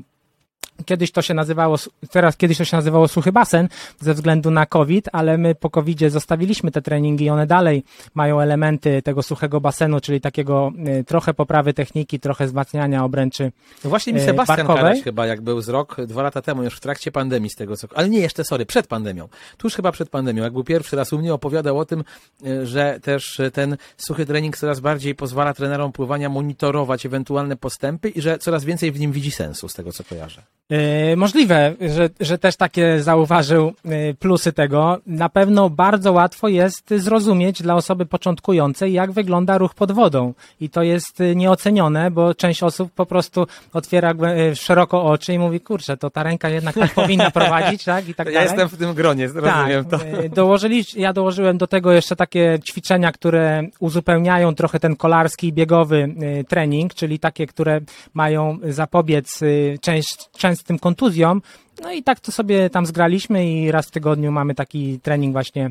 Kiedyś to się nazywało, teraz kiedyś to się nazywało suchy basen ze względu na COVID, ale my po COVIDzie zostawiliśmy te treningi i one dalej mają elementy tego suchego basenu, czyli takiego y, trochę poprawy techniki, trochę wzmacniania obręczy No właśnie mi y, Sebastian Karaś chyba, jak był z rok, dwa lata temu, już w trakcie pandemii z tego co, ale nie jeszcze, sorry, przed pandemią. Tuż chyba przed pandemią, jak był pierwszy raz u mnie, opowiadał o tym, y, że też ten suchy trening coraz bardziej pozwala trenerom pływania monitorować ewentualne postępy i że coraz więcej w nim widzi sensu, z tego co kojarzę. E, możliwe, że, że też takie zauważył e, plusy tego. Na pewno bardzo łatwo jest zrozumieć dla osoby początkującej, jak wygląda ruch pod wodą. I to jest e, nieocenione, bo część osób po prostu otwiera szeroko oczy i mówi, kurczę, to ta ręka jednak tak powinna prowadzić, tak? I tak ja dalej. jestem w tym gronie, rozumiem tak, to. Dołożyli, ja dołożyłem do tego jeszcze takie ćwiczenia, które uzupełniają trochę ten kolarski, biegowy trening, czyli takie, które mają zapobiec część, z tym kontuzjom. No i tak to sobie tam zgraliśmy i raz w tygodniu mamy taki trening właśnie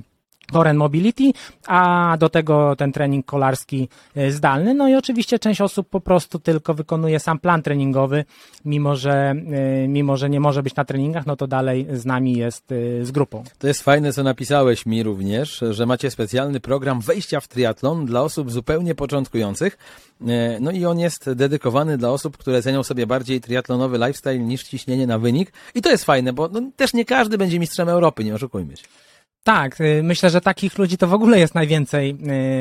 Koren Mobility, a do tego ten trening kolarski e, zdalny. No i oczywiście część osób po prostu tylko wykonuje sam plan treningowy, mimo że, e, mimo że nie może być na treningach, no to dalej z nami jest e, z grupą. To jest fajne, co napisałeś mi również, że macie specjalny program wejścia w triatlon dla osób zupełnie początkujących. No i on jest dedykowany dla osób, które cenią sobie bardziej triatlonowy lifestyle niż ciśnienie na wynik. I to jest fajne, bo no, też nie każdy będzie mistrzem Europy, nie oszukujmy się. Tak, y, myślę, że takich ludzi to w ogóle jest najwięcej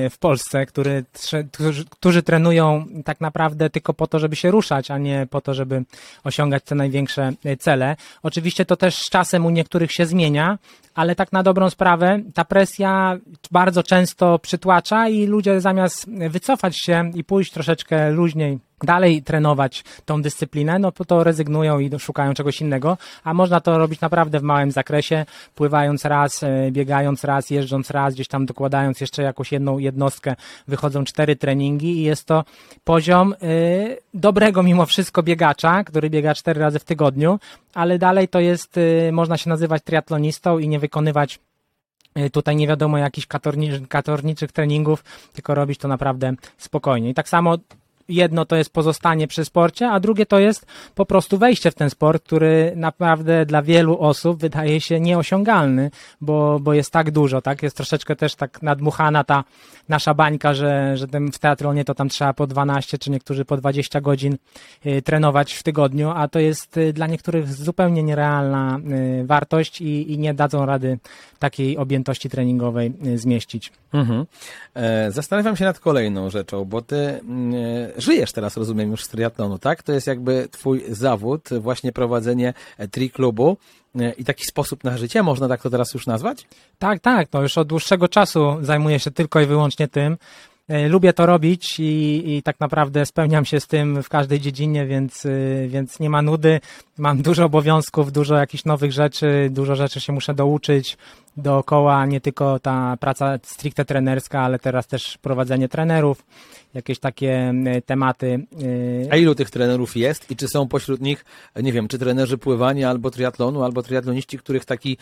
y, w Polsce, który, którzy, którzy trenują tak naprawdę tylko po to, żeby się ruszać, a nie po to, żeby osiągać te największe y, cele. Oczywiście to też z czasem u niektórych się zmienia, ale tak na dobrą sprawę ta presja bardzo często przytłacza i ludzie zamiast wycofać się i pójść troszeczkę luźniej dalej trenować tą dyscyplinę, no to rezygnują i szukają czegoś innego, a można to robić naprawdę w małym zakresie, pływając raz, e, biegając raz, jeżdżąc raz, gdzieś tam dokładając jeszcze jakąś jedną jednostkę, wychodzą cztery treningi i jest to poziom y, dobrego mimo wszystko biegacza, który biega cztery razy w tygodniu, ale dalej to jest, y, można się nazywać triatlonistą i nie wykonywać tutaj nie wiadomo jakichś katorniczych treningów, tylko robić to naprawdę spokojnie. I tak samo jedno to jest pozostanie przy sporcie, a drugie to jest po prostu wejście w ten sport, który naprawdę dla wielu osób wydaje się nieosiągalny, bo, bo jest tak dużo, tak? Jest troszeczkę też tak nadmuchana ta nasza bańka, że, że w teatronie to tam trzeba po 12 czy niektórzy po 20 godzin y, trenować w tygodniu, a to jest y, dla niektórych zupełnie nierealna y, wartość i, i nie dadzą rady takiej objętości treningowej zmieścić. Mhm. E, zastanawiam się nad kolejną rzeczą, bo ty mm, żyjesz teraz, rozumiem, już z triatlonu, tak? To jest jakby twój zawód, właśnie prowadzenie e, tri klubu i taki sposób na życie, można tak to teraz już nazwać? Tak, tak, to już od dłuższego czasu zajmuję się tylko i wyłącznie tym. Lubię to robić i, i, tak naprawdę spełniam się z tym w każdej dziedzinie, więc, więc nie ma nudy. Mam dużo obowiązków, dużo jakichś nowych rzeczy, dużo rzeczy się muszę douczyć dookoła, nie tylko ta praca stricte trenerska, ale teraz też prowadzenie trenerów, jakieś takie tematy. Y, A ilu tych trenerów jest i czy są pośród nich, nie wiem, czy trenerzy pływania albo triatlonu, albo triatloniści, których taki e,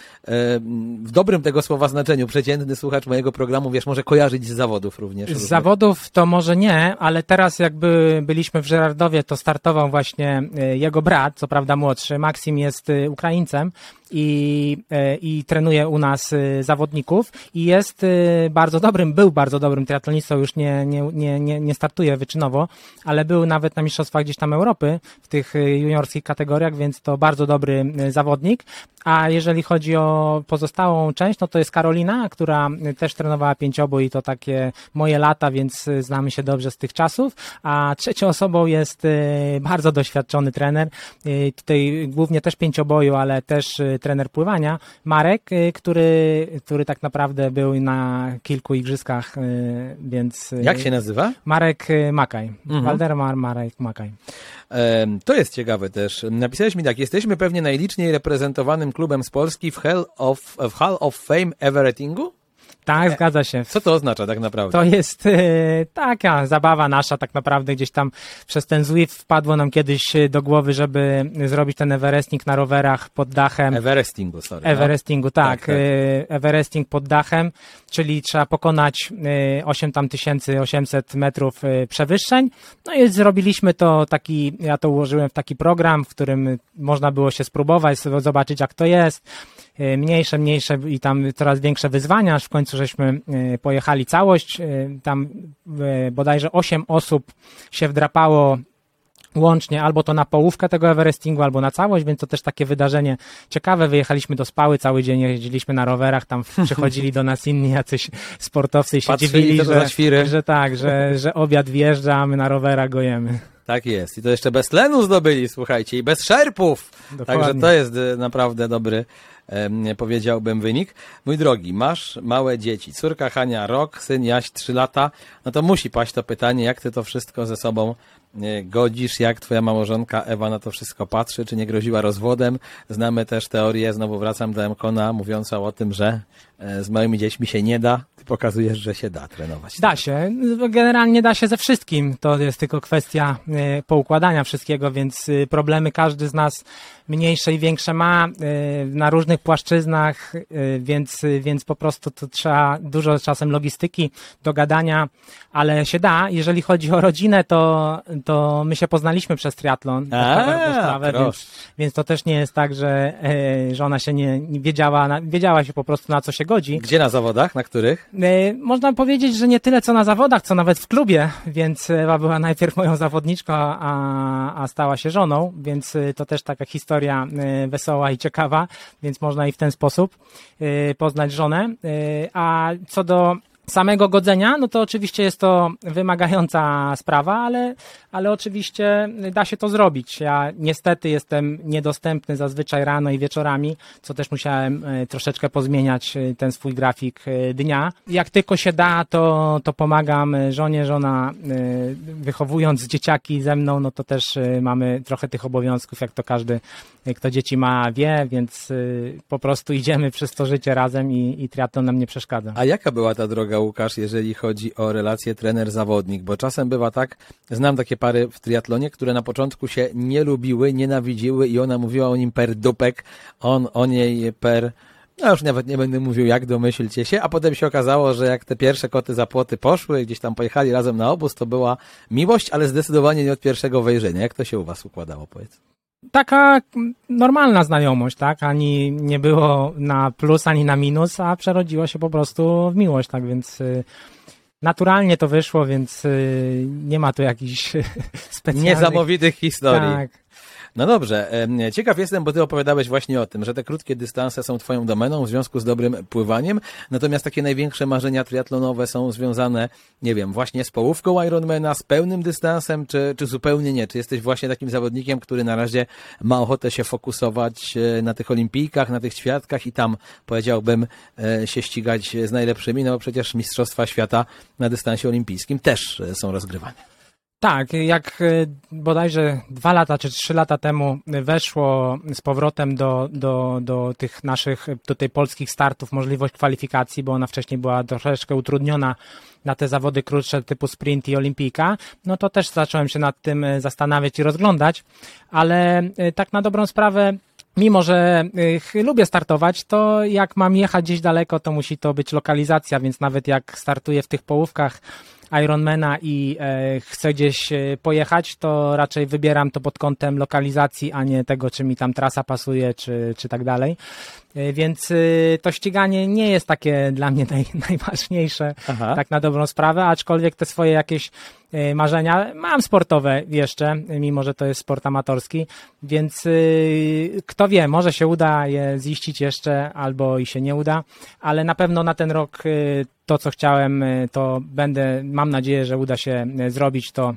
w dobrym tego słowa znaczeniu przeciętny słuchacz mojego programu, wiesz, może kojarzyć z zawodów również. Z zawodów to może nie, ale teraz jakby byliśmy w Żerardowie, to startował właśnie e, jego brat, co prawda młodszy, Maksim jest e, Ukraińcem, i, e, i trenuje u nas e, zawodników i jest e, bardzo dobrym, był bardzo dobrym triatlonistą, już nie, nie, nie, nie, nie startuje wyczynowo, ale był nawet na Mistrzostwach gdzieś tam Europy w tych juniorskich kategoriach, więc to bardzo dobry zawodnik. A jeżeli chodzi o pozostałą część, no to jest Karolina, która też trenowała pięciobój i to takie moje lata, więc znamy się dobrze z tych czasów. A trzecią osobą jest bardzo doświadczony trener, tutaj głównie też pięcioboju, ale też trener pływania, Marek, y, który, który tak naprawdę był na kilku igrzyskach, y, więc... Y, Jak się nazywa? Marek Makaj. Mhm. Waldemar Marek Makaj. To jest ciekawe też. Napisałeś mi tak, jesteśmy pewnie najliczniej reprezentowanym klubem z Polski w Hall of, w Hall of Fame Everettingu? Tak, e, zgadza się. Co to oznacza tak naprawdę? To jest e, taka zabawa nasza tak naprawdę gdzieś tam przez ten Zwift wpadło nam kiedyś do głowy, żeby zrobić ten Everesting na rowerach pod dachem. Everestingu, sorry. No. Everestingu, tak. tak, tak. E, Everesting pod dachem, czyli trzeba pokonać e, 8800 metrów e, przewyższeń. No i zrobiliśmy to taki, ja to ułożyłem w taki program, w którym można było się spróbować, zobaczyć jak to jest E, mniejsze, mniejsze i tam coraz większe wyzwania, aż w końcu żeśmy e, pojechali całość. E, tam bodajże 8 osób się wdrapało łącznie albo to na połówkę tego Everestingu, albo na całość, więc to też takie wydarzenie ciekawe. Wyjechaliśmy do Spały, cały dzień jeździliśmy na rowerach, tam przychodzili do nas inni jacyś sportowcy i się Patrzyli dziwili, że, że tak, że, że obiad wjeżdża, a my na rowerach gojemy. Tak jest. I to jeszcze bez tlenu zdobyli, słuchajcie, i bez szerpów. Dokładnie. Także to jest naprawdę dobry powiedziałbym wynik. Mój drogi, masz małe dzieci. Córka Hania rok, syn Jaś trzy lata. No to musi paść to pytanie, jak ty to wszystko ze sobą e, godzisz, jak twoja małżonka Ewa na to wszystko patrzy, czy nie groziła rozwodem. Znamy też teorię, znowu wracam do Mkona, mówiącą o tym, że e, z małymi dziećmi się nie da. Ty pokazujesz, że się da trenować. Da się. Generalnie da się ze wszystkim. To jest tylko kwestia e, poukładania wszystkiego, więc e, problemy każdy z nas mniejsze i większe ma e, na różnych płaszczyznach, więc, więc po prostu to trzeba dużo czasem logistyki, dogadania, ale się da. Jeżeli chodzi o rodzinę, to, to my się poznaliśmy przez triatlon. dobrą sprawę, więc, więc to też nie jest tak, że, że ona się nie, nie wiedziała, wiedziała się po prostu na co się godzi. Gdzie na zawodach? Na których? E, Można powiedzieć, że nie tyle co na zawodach, co nawet w klubie, więc Ewa była najpierw moją zawodniczką, a, a stała się żoną, więc e, to też taka historia e, wesoła i ciekawa, więc można i w ten sposób poznać żonę. A co do samego godzenia, no to oczywiście jest to wymagająca sprawa, ale, ale oczywiście da się to zrobić. Ja niestety jestem niedostępny zazwyczaj rano i wieczorami, co też musiałem e, troszeczkę pozmieniać e, ten swój grafik e, dnia. Jak tylko się da, to, to pomagam żonie, żona wychowując dzieciaki ze mną, no to też mamy trochę tych obowiązków, jak to każdy, kto dzieci ma, wie, więc po prostu idziemy przez to życie razem i, i triatlon nam nie przeszkadza. A jaka była ta droga, Łukasz, jeżeli chodzi o relację trener-zawodnik? Bo czasem bywa tak, znam takie pary w triatlonie, które na początku się nie lubiły, nienawidziły i ona mówiła o nim per dupek, on o niej per... No już nawet nie będę mówił jak, domyślcie się, a potem się okazało, że jak te pierwsze koty za płoty poszły, gdzieś tam pojechali razem na obóz, to była miłość, ale zdecydowanie nie od pierwszego wejrzenia. Jak to się u was układało, powiedz? Taka normalna znajomość, tak? Ani nie było na plus, ani na minus, a przerodziło się po prostu w miłość, tak? Więc y, naturalnie to wyszło, więc y, nie ma tu jakichś specjalnych... Niesamowitych historii. Tak. No dobrze, ciekaw jestem, bo ty opowiadałeś właśnie o tym, że te krótkie dystanse są twoją domeną w związku z dobrym pływaniem, natomiast takie największe marzenia triatlonowe są związane, nie wiem, właśnie z połówką Ironmana, z pełnym dystansem, czy, czy zupełnie nie? Czy jesteś właśnie takim zawodnikiem, który na razie ma ochotę się fokusować e, na tych olimpijkach, na tych świadkach i tam, powiedziałbym, e, się ścigać z najlepszymi, no bo przecież Mistrzostwa Świata na dystansie olimpijskim też e, są rozgrywane. Tak, jak y, bodajże dwa lata czy trzy lata temu weszło z powrotem do, do, do tych naszych tutaj polskich startów możliwość kwalifikacji, bo ona wcześniej była troszeczkę utrudniona na te zawody krótsze typu sprint i olimpijka, no to też zacząłem się nad tym y, zastanawiać i rozglądać, ale y, tak na dobrą sprawę Mimo, że lubię startować, to jak mam jechać gdzieś daleko, to musi to być lokalizacja, więc nawet jak startuję w tych połówkach Ironmana i e, chcę gdzieś e, pojechać, to raczej wybieram to pod kątem lokalizacji, a nie tego, czy mi tam trasa pasuje, czy, czy tak dalej. E, Więc to ściganie nie jest takie dla mnie naj, najważniejsze, Aha. tak na dobrą sprawę, aczkolwiek te swoje jakieś marzenia mam sportowe jeszcze, mimo że to jest sport amatorski, więc kto wie, może się uda je ziścić jeszcze, albo i się nie uda, ale na pewno na ten rok to, co chciałem, y, to będę, mam nadzieję, że uda się y, zrobić to,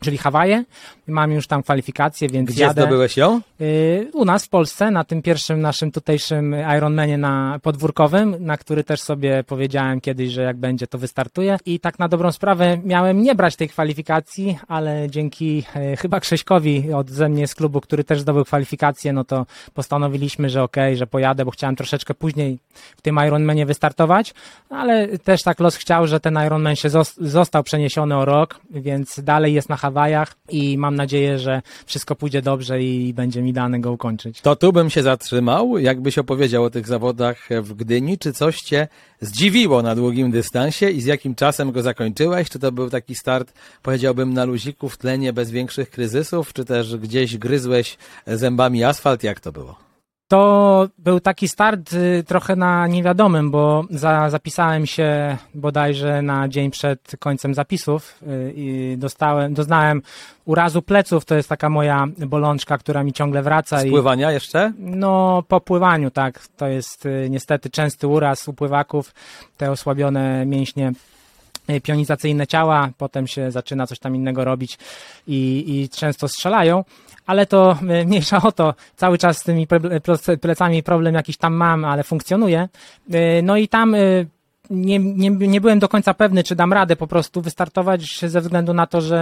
czyli Hawaje. Mam już tam kwalifikacje, więc Gdzie jadę. zdobyłeś ją? Y, U nas w Polsce, na tym pierwszym naszym tutejszym Ironmanie na podwórkowym, na który też sobie powiedziałem kiedyś, że jak będzie, to wystartuję. I tak na dobrą sprawę miałem nie brać tej kwalifikacji, ale dzięki e, chyba Krzyśkowi od ze mnie z klubu, który też zdobył kwalifikację, no to postanowiliśmy, że okej, że pojadę, bo chciałem troszeczkę później w tym Ironmanie wystartować, ale też tak los chciał, że ten Ironman się zos- został przeniesiony o rok, więc dalej jest na Hawajach i mam nadzieję, że wszystko pójdzie dobrze i będzie mi dane go ukończyć. To tu bym się zatrzymał, jakbyś opowiedział o tych zawodach w Gdyni. Czy coś cię zdziwiło na długim dystansie i z jakim czasem go zakończyłeś? Czy to był taki start, powiedziałbym, na luziku w tlenie, bez większych kryzysów? Czy też gdzieś gryzłeś zębami asfalt? Jak to było? To był taki start y, trochę na niewiadomym, bo za, zapisałem się bodajże na dzień przed końcem zapisów y, i dostałem, doznałem urazu pleców, to jest taka moja bolączka, która mi ciągle wraca. i Spływania jeszcze? No, po pływaniu, tak. To jest y, niestety częsty uraz u pływaków, te osłabione mięśnie pionizacyjne ciała, potem się zaczyna coś tam innego robić i, i często strzelają, ale to y, mniejsza o to, cały czas z tymi ple- ple- plecami problem jakiś tam mam, ale funkcjonuje. Y, No i tam y, nie, nie, nie byłem do końca pewny, czy dam radę po prostu wystartować ze względu na to, że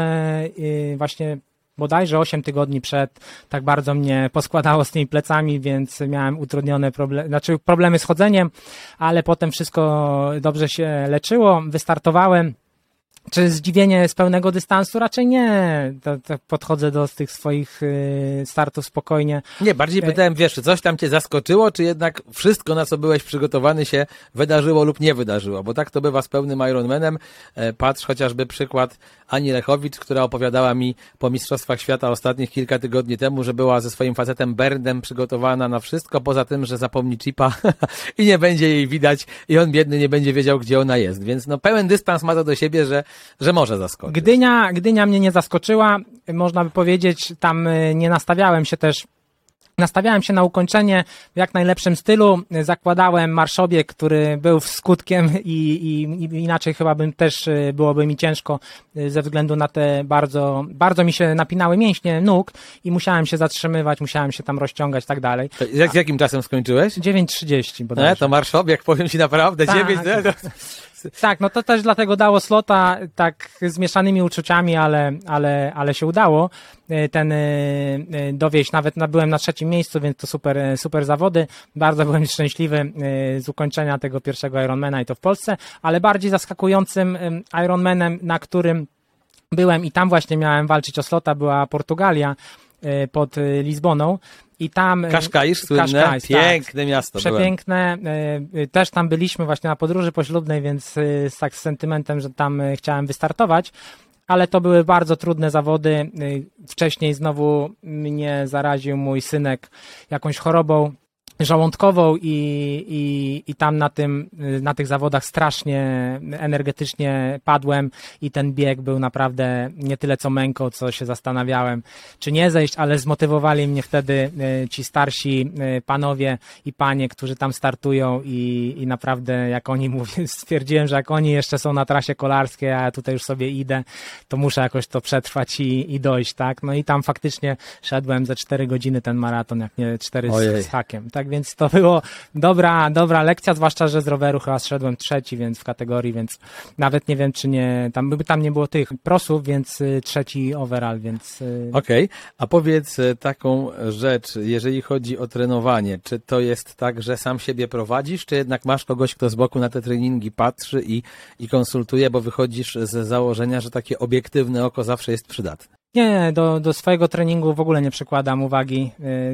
y, właśnie bodajże 8 tygodni przed tak bardzo mnie poskładało z tymi plecami, więc miałem utrudnione problemy, znaczy problemy z chodzeniem, ale potem wszystko dobrze się leczyło, wystartowałem. Czy zdziwienie z pełnego dystansu? Raczej nie. To, to podchodzę do tych swoich y, startów spokojnie. Nie, bardziej pytałem, wiesz, czy coś tam cię zaskoczyło, czy jednak wszystko, na co byłeś przygotowany się wydarzyło lub nie wydarzyło? Bo tak to bywa z pełnym Ironmanem. E, Patrz chociażby przykład Ani Lechowicz, która opowiadała mi po Mistrzostwach Świata ostatnich kilka tygodni temu, że była ze swoim facetem Berndem przygotowana na wszystko, poza tym, że zapomni chipa i nie będzie jej widać i on biedny nie będzie wiedział, gdzie ona jest. Więc no pełen dystans ma to do siebie, że, że może zaskoczyć. Gdynia, Gdynia mnie nie zaskoczyła, można by powiedzieć, tam y, nie nastawiałem się też Nastawiałem się na ukończenie w jak najlepszym stylu. Zakładałem marszobieg, który był skutkiem i, i, i, inaczej chyba bym też y, byłoby mi ciężko y, ze względu na te bardzo, bardzo mi się napinały mięśnie nóg i musiałem się zatrzymywać, musiałem się tam rozciągać tak dalej. Jak, z jakim czasem skończyłeś? 9.30 bodajże. E, to marszobieg, powiem ci naprawdę, tak. 9... Tak, no to też dlatego dało slota tak z mieszanymi uczuciami, ale, ale, ale się udało e, ten e, e, dowieść. Nawet na, byłem na trzecim miejscu, więc to super, super zawody. Bardzo byłem szczęśliwy z ukończenia tego pierwszego Ironmana i to w Polsce, ale bardziej zaskakującym em, Ironmanem, na którym byłem i tam właśnie miałem walczyć o slota, była Portugalia pod e, Lizboną. I tam. e, Kaszkaisz, słynne, Kaszkais, tak. piękne miasto. byłem. Przepiękne. e, e, Też tam byliśmy właśnie na podróży poślubnej, więc e, z tak z sentymentem, że tam e, chciałem wystartować. Ale to były bardzo trudne zawody. E, Wcześniej znowu mnie zaraził mój synek jakąś chorobą żołądkową i, i, i tam na tym, y, na tych zawodach strasznie energetycznie padłem i ten bieg był naprawdę nie tyle co męką, co się zastanawiałem, czy nie zejść, ale zmotywowali mnie wtedy y, ci starsi y, panowie i panie, którzy tam startują i, i naprawdę jak oni mówią, stwierdziłem, że jak oni jeszcze są na trasie kolarskiej, a ja tutaj już sobie idę, to muszę jakoś to przetrwać i, i dojść, tak? No i tam faktycznie szedłem ze 4 godziny ten maraton, jak nie 4 Ojej. z, z hakiem. Tak więc to było dobra, dobra lekcja, zwłaszcza, że z roweru chyba zszedłem trzeci, więc w kategorii, więc nawet nie wiem, czy nie, tam, tam nie było tych prosów, więc y, trzeci overall, więc y, Okej, a powiedz e, taką rzecz, jeżeli chodzi o trenowanie, czy to jest tak, że sam siebie prowadzisz, czy jednak masz kogoś, kto z boku na te treningi patrzy i, i konsultuje, bo wychodzisz z założenia, że takie obiektywne oko zawsze jest przydatne? Nie, do, do swojego treningu w ogóle nie przykładam uwagi.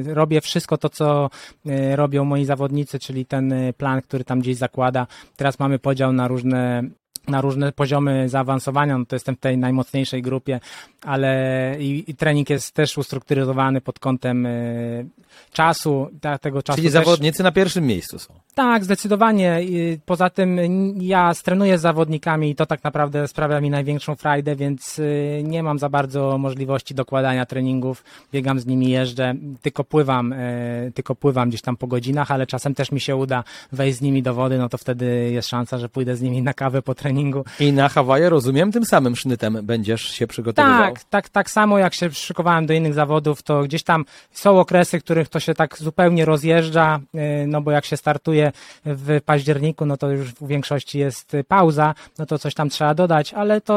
Y, Robię wszystko to, co y, robią moi zawodnicy, czyli ten y, plan, który tam gdzieś zakłada. Teraz mamy podział na różne na różne poziomy zaawansowania, no to jestem w tej najmocniejszej grupie, ale i, i trening jest też ustrukturyzowany pod kątem y, czasu, ta, tego czasu Czyli też, zawodnicy na pierwszym miejscu są. tak, zdecydowanie. Poza tym ja strenuję z zawodnikami i to tak naprawdę sprawia mi największą frajdę, więc y, nie mam za bardzo możliwości dokładania treningów. Biegam z nimi, jeżdżę, tylko pływam, y, tylko pływam gdzieś tam po godzinach, ale czasem też mi się uda wejść z nimi do wody, no to wtedy jest szansa, że pójdę z nimi na kawę po treningu. I na Hawaje, rozumiem, tym samym sznytem będziesz się przygotowywał. Tak, tak, tak samo jak się szykowałem do innych zawodów, to gdzieś tam są okresy, których to się tak zupełnie rozjeżdża, yy, no bo jak się startuje w październiku, no to już w większości jest y, pauza, no to coś tam trzeba dodać, ale to,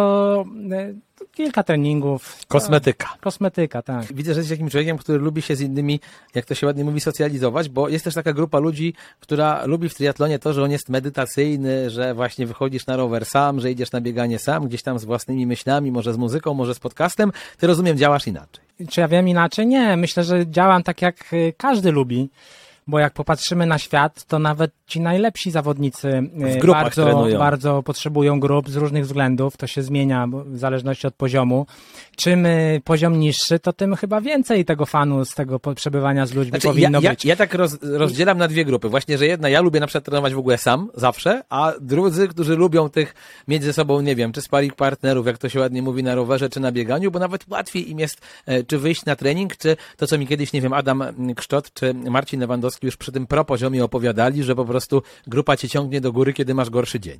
to kilka treningów. Kosmetyka. Kosmetyka, tak. Widzę, że jesteś takim człowiekiem, który lubi się z innymi, jak to się ładnie mówi, socjalizować, bo jest też taka grupa ludzi, która lubi w triatlonie to, że on jest medytacyjny, że właśnie wychodzisz na rower sam, że idziesz na bieganie sam, gdzieś tam z własnymi myślami, może z muzyką, może z podcastem. Ty rozumiem, działasz inaczej. Czy ja wiem inaczej? Nie, myślę, że działam tak jak y, każdy lubi. Bo jak popatrzymy na świat, to nawet ci najlepsi zawodnicy y, bardzo, trenują. bardzo potrzebują grup z różnych względów. To się zmienia w zależności od poziomu. Czym y, poziom niższy, to tym chyba więcej tego fanu z tego przebywania z ludźmi Znaczy, powinno ja, być. ja tak roz, rozdzielam na dwie grupy. Właśnie, że jedna, ja lubię na przykład trenować w ogóle sam, zawsze, a drudzy, którzy lubią tych mieć ze sobą, nie wiem, czy sparring partnerów, jak to się ładnie mówi na rowerze, czy na bieganiu, bo nawet łatwiej im jest, e, czy wyjść na trening, czy to, co mi kiedyś, nie wiem, Adam mm, Kszczot, czy Marcin Lewandowski już przy tym pro poziomie opowiadali, że po prostu grupa cię ciągnie do góry, kiedy masz gorszy dzień.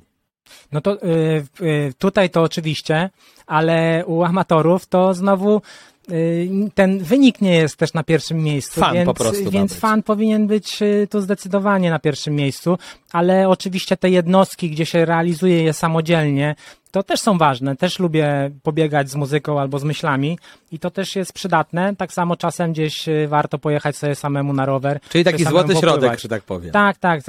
No to y, y, tutaj to oczywiście, ale u amatorów to znowu y, ten wynik nie jest też na pierwszym miejscu, Fan więc, po prostu ma więc fan powinien być tu zdecydowanie na pierwszym miejscu, ale oczywiście te jednostki, gdzie się realizuje je samodzielnie, to też są ważne. Też lubię pobiegać z muzyką albo z myślami i to też jest przydatne. Tak samo czasem gdzieś y, warto pojechać sobie samemu na rower. Czyli taki złoty środek, że tak powiem. Tak, tak,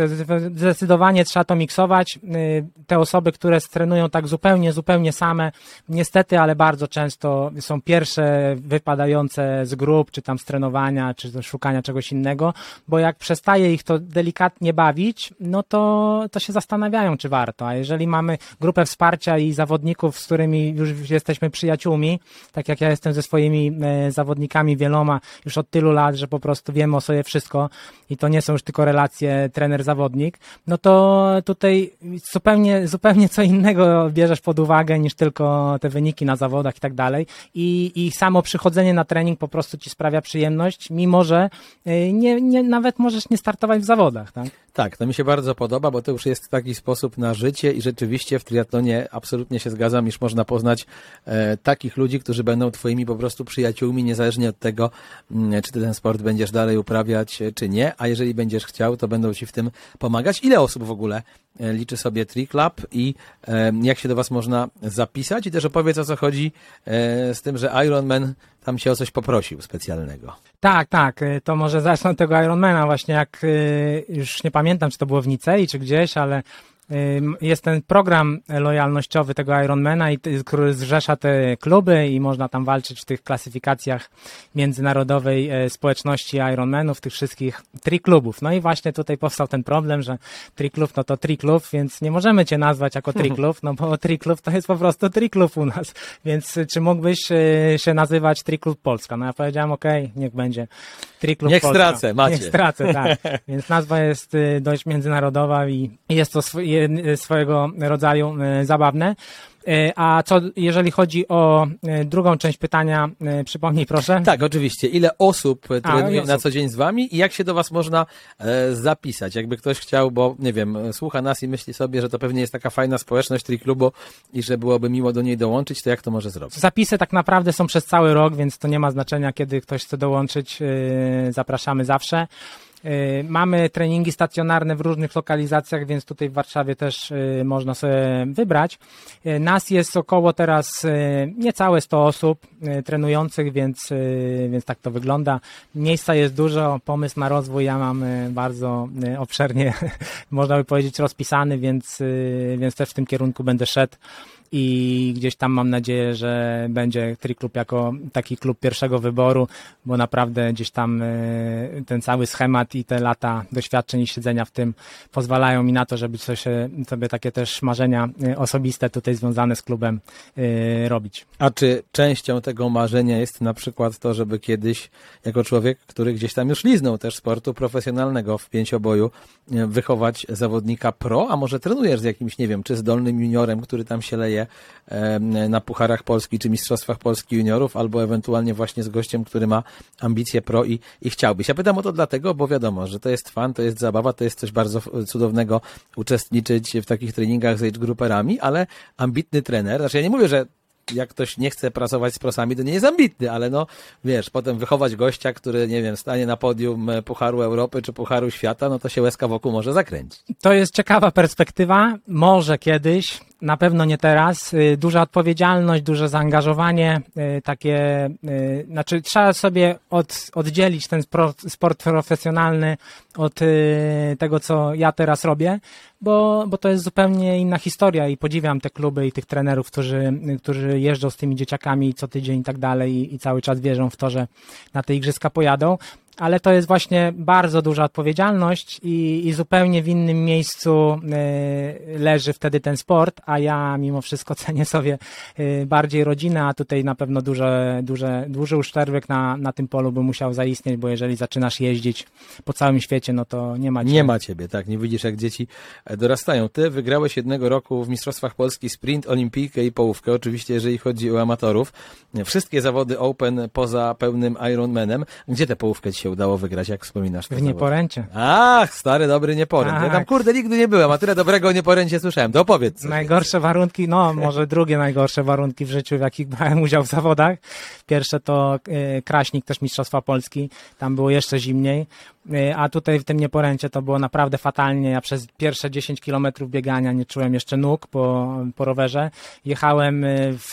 zdecydowanie trzeba to miksować. Y, Te osoby, które trenują tak zupełnie, zupełnie same, niestety, ale bardzo często są pierwsze wypadające z grup, czy tam z trenowania, czy szukania czegoś innego, bo jak przestaje ich to delikatnie bawić, no to, to się zastanawiają, czy warto. A jeżeli mamy grupę wsparcia i zawodników, z którymi już jesteśmy przyjaciółmi, tak jak ja jestem ze swoimi e, zawodnikami wieloma już od tylu lat, że po prostu wiemy o sobie wszystko i to nie są już tylko relacje trener-zawodnik, no to tutaj zupełnie, zupełnie co innego bierzesz pod uwagę niż tylko te wyniki na zawodach i tak dalej. I, i samo przychodzenie na trening po prostu ci sprawia przyjemność, mimo że e, nie, nie, nawet możesz nie startować w zawodach, tak? Tak, to mi się bardzo podoba, bo to już jest taki sposób na życie i rzeczywiście w triatlonie absolutnie się zgadzam, iż można poznać e, takich ludzi, którzy będą twoimi po prostu przyjaciółmi, niezależnie od tego, mm, czy ty ten sport będziesz dalej uprawiać, e, czy nie, a jeżeli będziesz chciał, to będą ci w tym pomagać. Ile osób w ogóle e, liczy sobie Tri Club i e, jak się do was można zapisać i też opowiedz o co chodzi e, z tym, że Ironman tam się o coś poprosił specjalnego. Tak, tak. y, To może zacznę od tego Ironmana właśnie, jak już nie pamiętam, czy to było w Nicei, czy gdzieś, ale jest ten program lojalnościowy tego Ironmana, który zrzesza te kluby i można tam walczyć w tych klasyfikacjach międzynarodowej e, społeczności Ironmanów, tych wszystkich triklubów. No i właśnie tutaj powstał ten problem, że triklub no to triklub, więc nie możemy cię nazwać jako triklub, no bo triklub to jest po prostu triklub u nas. Więc czy mógłbyś e, się nazywać Triklub Polska? No ja powiedziałem, okej, niech będzie Triklub Niech Polska. stracę, macie. Niech stracę, tak. Więc nazwa jest y, dość międzynarodowa i jest to je- swojego rodzaju y, zabawne. Y, A co jeżeli chodzi o drugą część pytania, przypomnij proszę. Tak, oczywiście. Ile osób e, trenuje ile na co dzień z wami i jak się do was można e, zapisać? Jakby ktoś chciał, bo nie wiem, e, słucha nas i myśli sobie, że to pewnie jest taka fajna społeczność Triklubu i że byłoby miło do niej dołączyć, to jak to może zrobić? Zapisy tak naprawdę są przez cały rok, więc to nie ma znaczenia, kiedy ktoś chce dołączyć. Zapraszamy zawsze. Y, Mamy treningi stacjonarne w różnych lokalizacjach, więc tutaj w Warszawie też y, można sobie wybrać. Y, Nas jest około teraz niecałe 100 osób trenujących, więc, więc tak to wygląda. Miejsca jest dużo, pomysł na rozwój ja mam bardzo obszernie, można by powiedzieć, rozpisany, więc, więc też w tym kierunku będę szedł i gdzieś tam mam nadzieję, że będzie Triklub jako taki klub pierwszego wyboru, bo naprawdę gdzieś tam y, ten cały schemat i te lata doświadczeń i siedzenia w tym pozwalają mi na to, żeby coś, y, sobie takie też marzenia y, osobiste tutaj związane z klubem robić. A czy częścią tego marzenia jest na przykład to, żeby kiedyś, jako człowiek, który gdzieś tam już liznął też sportu profesjonalnego w pięcioboju, e, wychować zawodnika pro, a może trenujesz z jakimś, nie wiem, czy zdolnym juniorem, który tam się leje e, na Pucharach Polski czy Mistrzostwach Polski juniorów, albo ewentualnie właśnie z gościem, który ma ambicje pro i, i chciałbyś. Ja pytam o to dlatego, bo wiadomo, że to jest fan, to jest zabawa, to jest coś bardzo cudownego uczestniczyć w takich treningach z age grouperami, ale ambitny trener, znaczy ja nie mówię, że jak ktoś nie chce pracować z prosami, to nie jest ambitny, ale no, wiesz, potem wychować gościa, który, nie wiem, stanie na podium e, Pucharu Europy czy Pucharu Świata, no to się łezka wokół może zakręcić. To jest ciekawa perspektywa. Może kiedyś, na pewno nie teraz. Y, Duża odpowiedzialność, duże zaangażowanie, y, takie, y, znaczy trzeba sobie od, oddzielić ten sport, profesjonalny od tego, co ja teraz robię, bo, bo to jest zupełnie inna historia i podziwiam te kluby i tych trenerów, którzy, którzy jeżdżą z tymi dzieciakami co tydzień i tak dalej i, i cały czas wierzą w to, że na te igrzyska pojadą ale to jest właśnie bardzo duża odpowiedzialność i, i zupełnie w innym miejscu y, leży wtedy ten sport, a ja mimo wszystko cenię sobie y, bardziej rodzinę, a tutaj na pewno duże, duże, duży uszczerbek na, na tym polu by musiał zaistnieć, bo jeżeli zaczynasz jeździć po całym świecie, no to nie ma cię. Nie ma ciebie, tak, nie widzisz jak dzieci e, dorastają. Ty wygrałeś jednego roku w Mistrzostwach Polski sprint, olimpijkę i połówkę, oczywiście jeżeli chodzi o amatorów. Wszystkie zawody open poza pełnym Ironmanem. Gdzie tę połówkę ci się udało wygrać? Jak wspominasz? W zawody? Nieporęcie. Ach, stary, dobry Nieporęt. Ja tam Tak. kurde nigdy nie byłem, a tyle dobrego o Nieporęcie słyszałem. To opowiedz. Najgorsze warunki, no może drugie najgorsze warunki w życiu, w jakich brałem udział w zawodach. Pierwsze to e, Kraśnik, też Mistrzostwa Polski, tam było jeszcze zimniej, E, a tutaj w tym Nieporęcie to było naprawdę fatalnie. Ja przez pierwsze 10 kilometrów biegania nie czułem jeszcze nóg po, po rowerze. Jechałem e, w,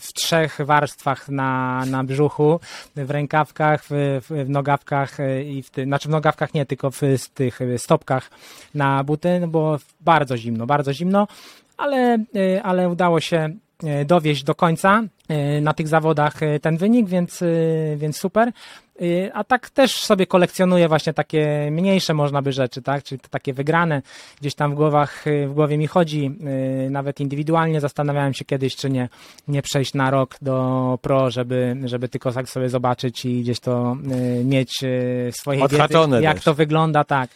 w trzech warstwach na, na brzuchu, w rękawkach, w, w, w nogawkach e, i w ty, znaczy w nogawkach nie, tylko w, tych e, stopkach na buty, no było bardzo zimno, bardzo zimno ale, e, ale udało się dowieść do końca na tych zawodach ten wynik, więc, więc super. E, A tak też sobie kolekcjonuję właśnie takie mniejsze można by rzeczy, tak? Czyli takie wygrane gdzieś tam w głowach, e, w głowie mi chodzi, e, nawet indywidualnie zastanawiałem się kiedyś, czy nie, nie przejść na rok do pro, żeby, żeby tylko tak sobie zobaczyć i gdzieś to mieć w swojej Odhaczone wiedzy, jak też. to wygląda, tak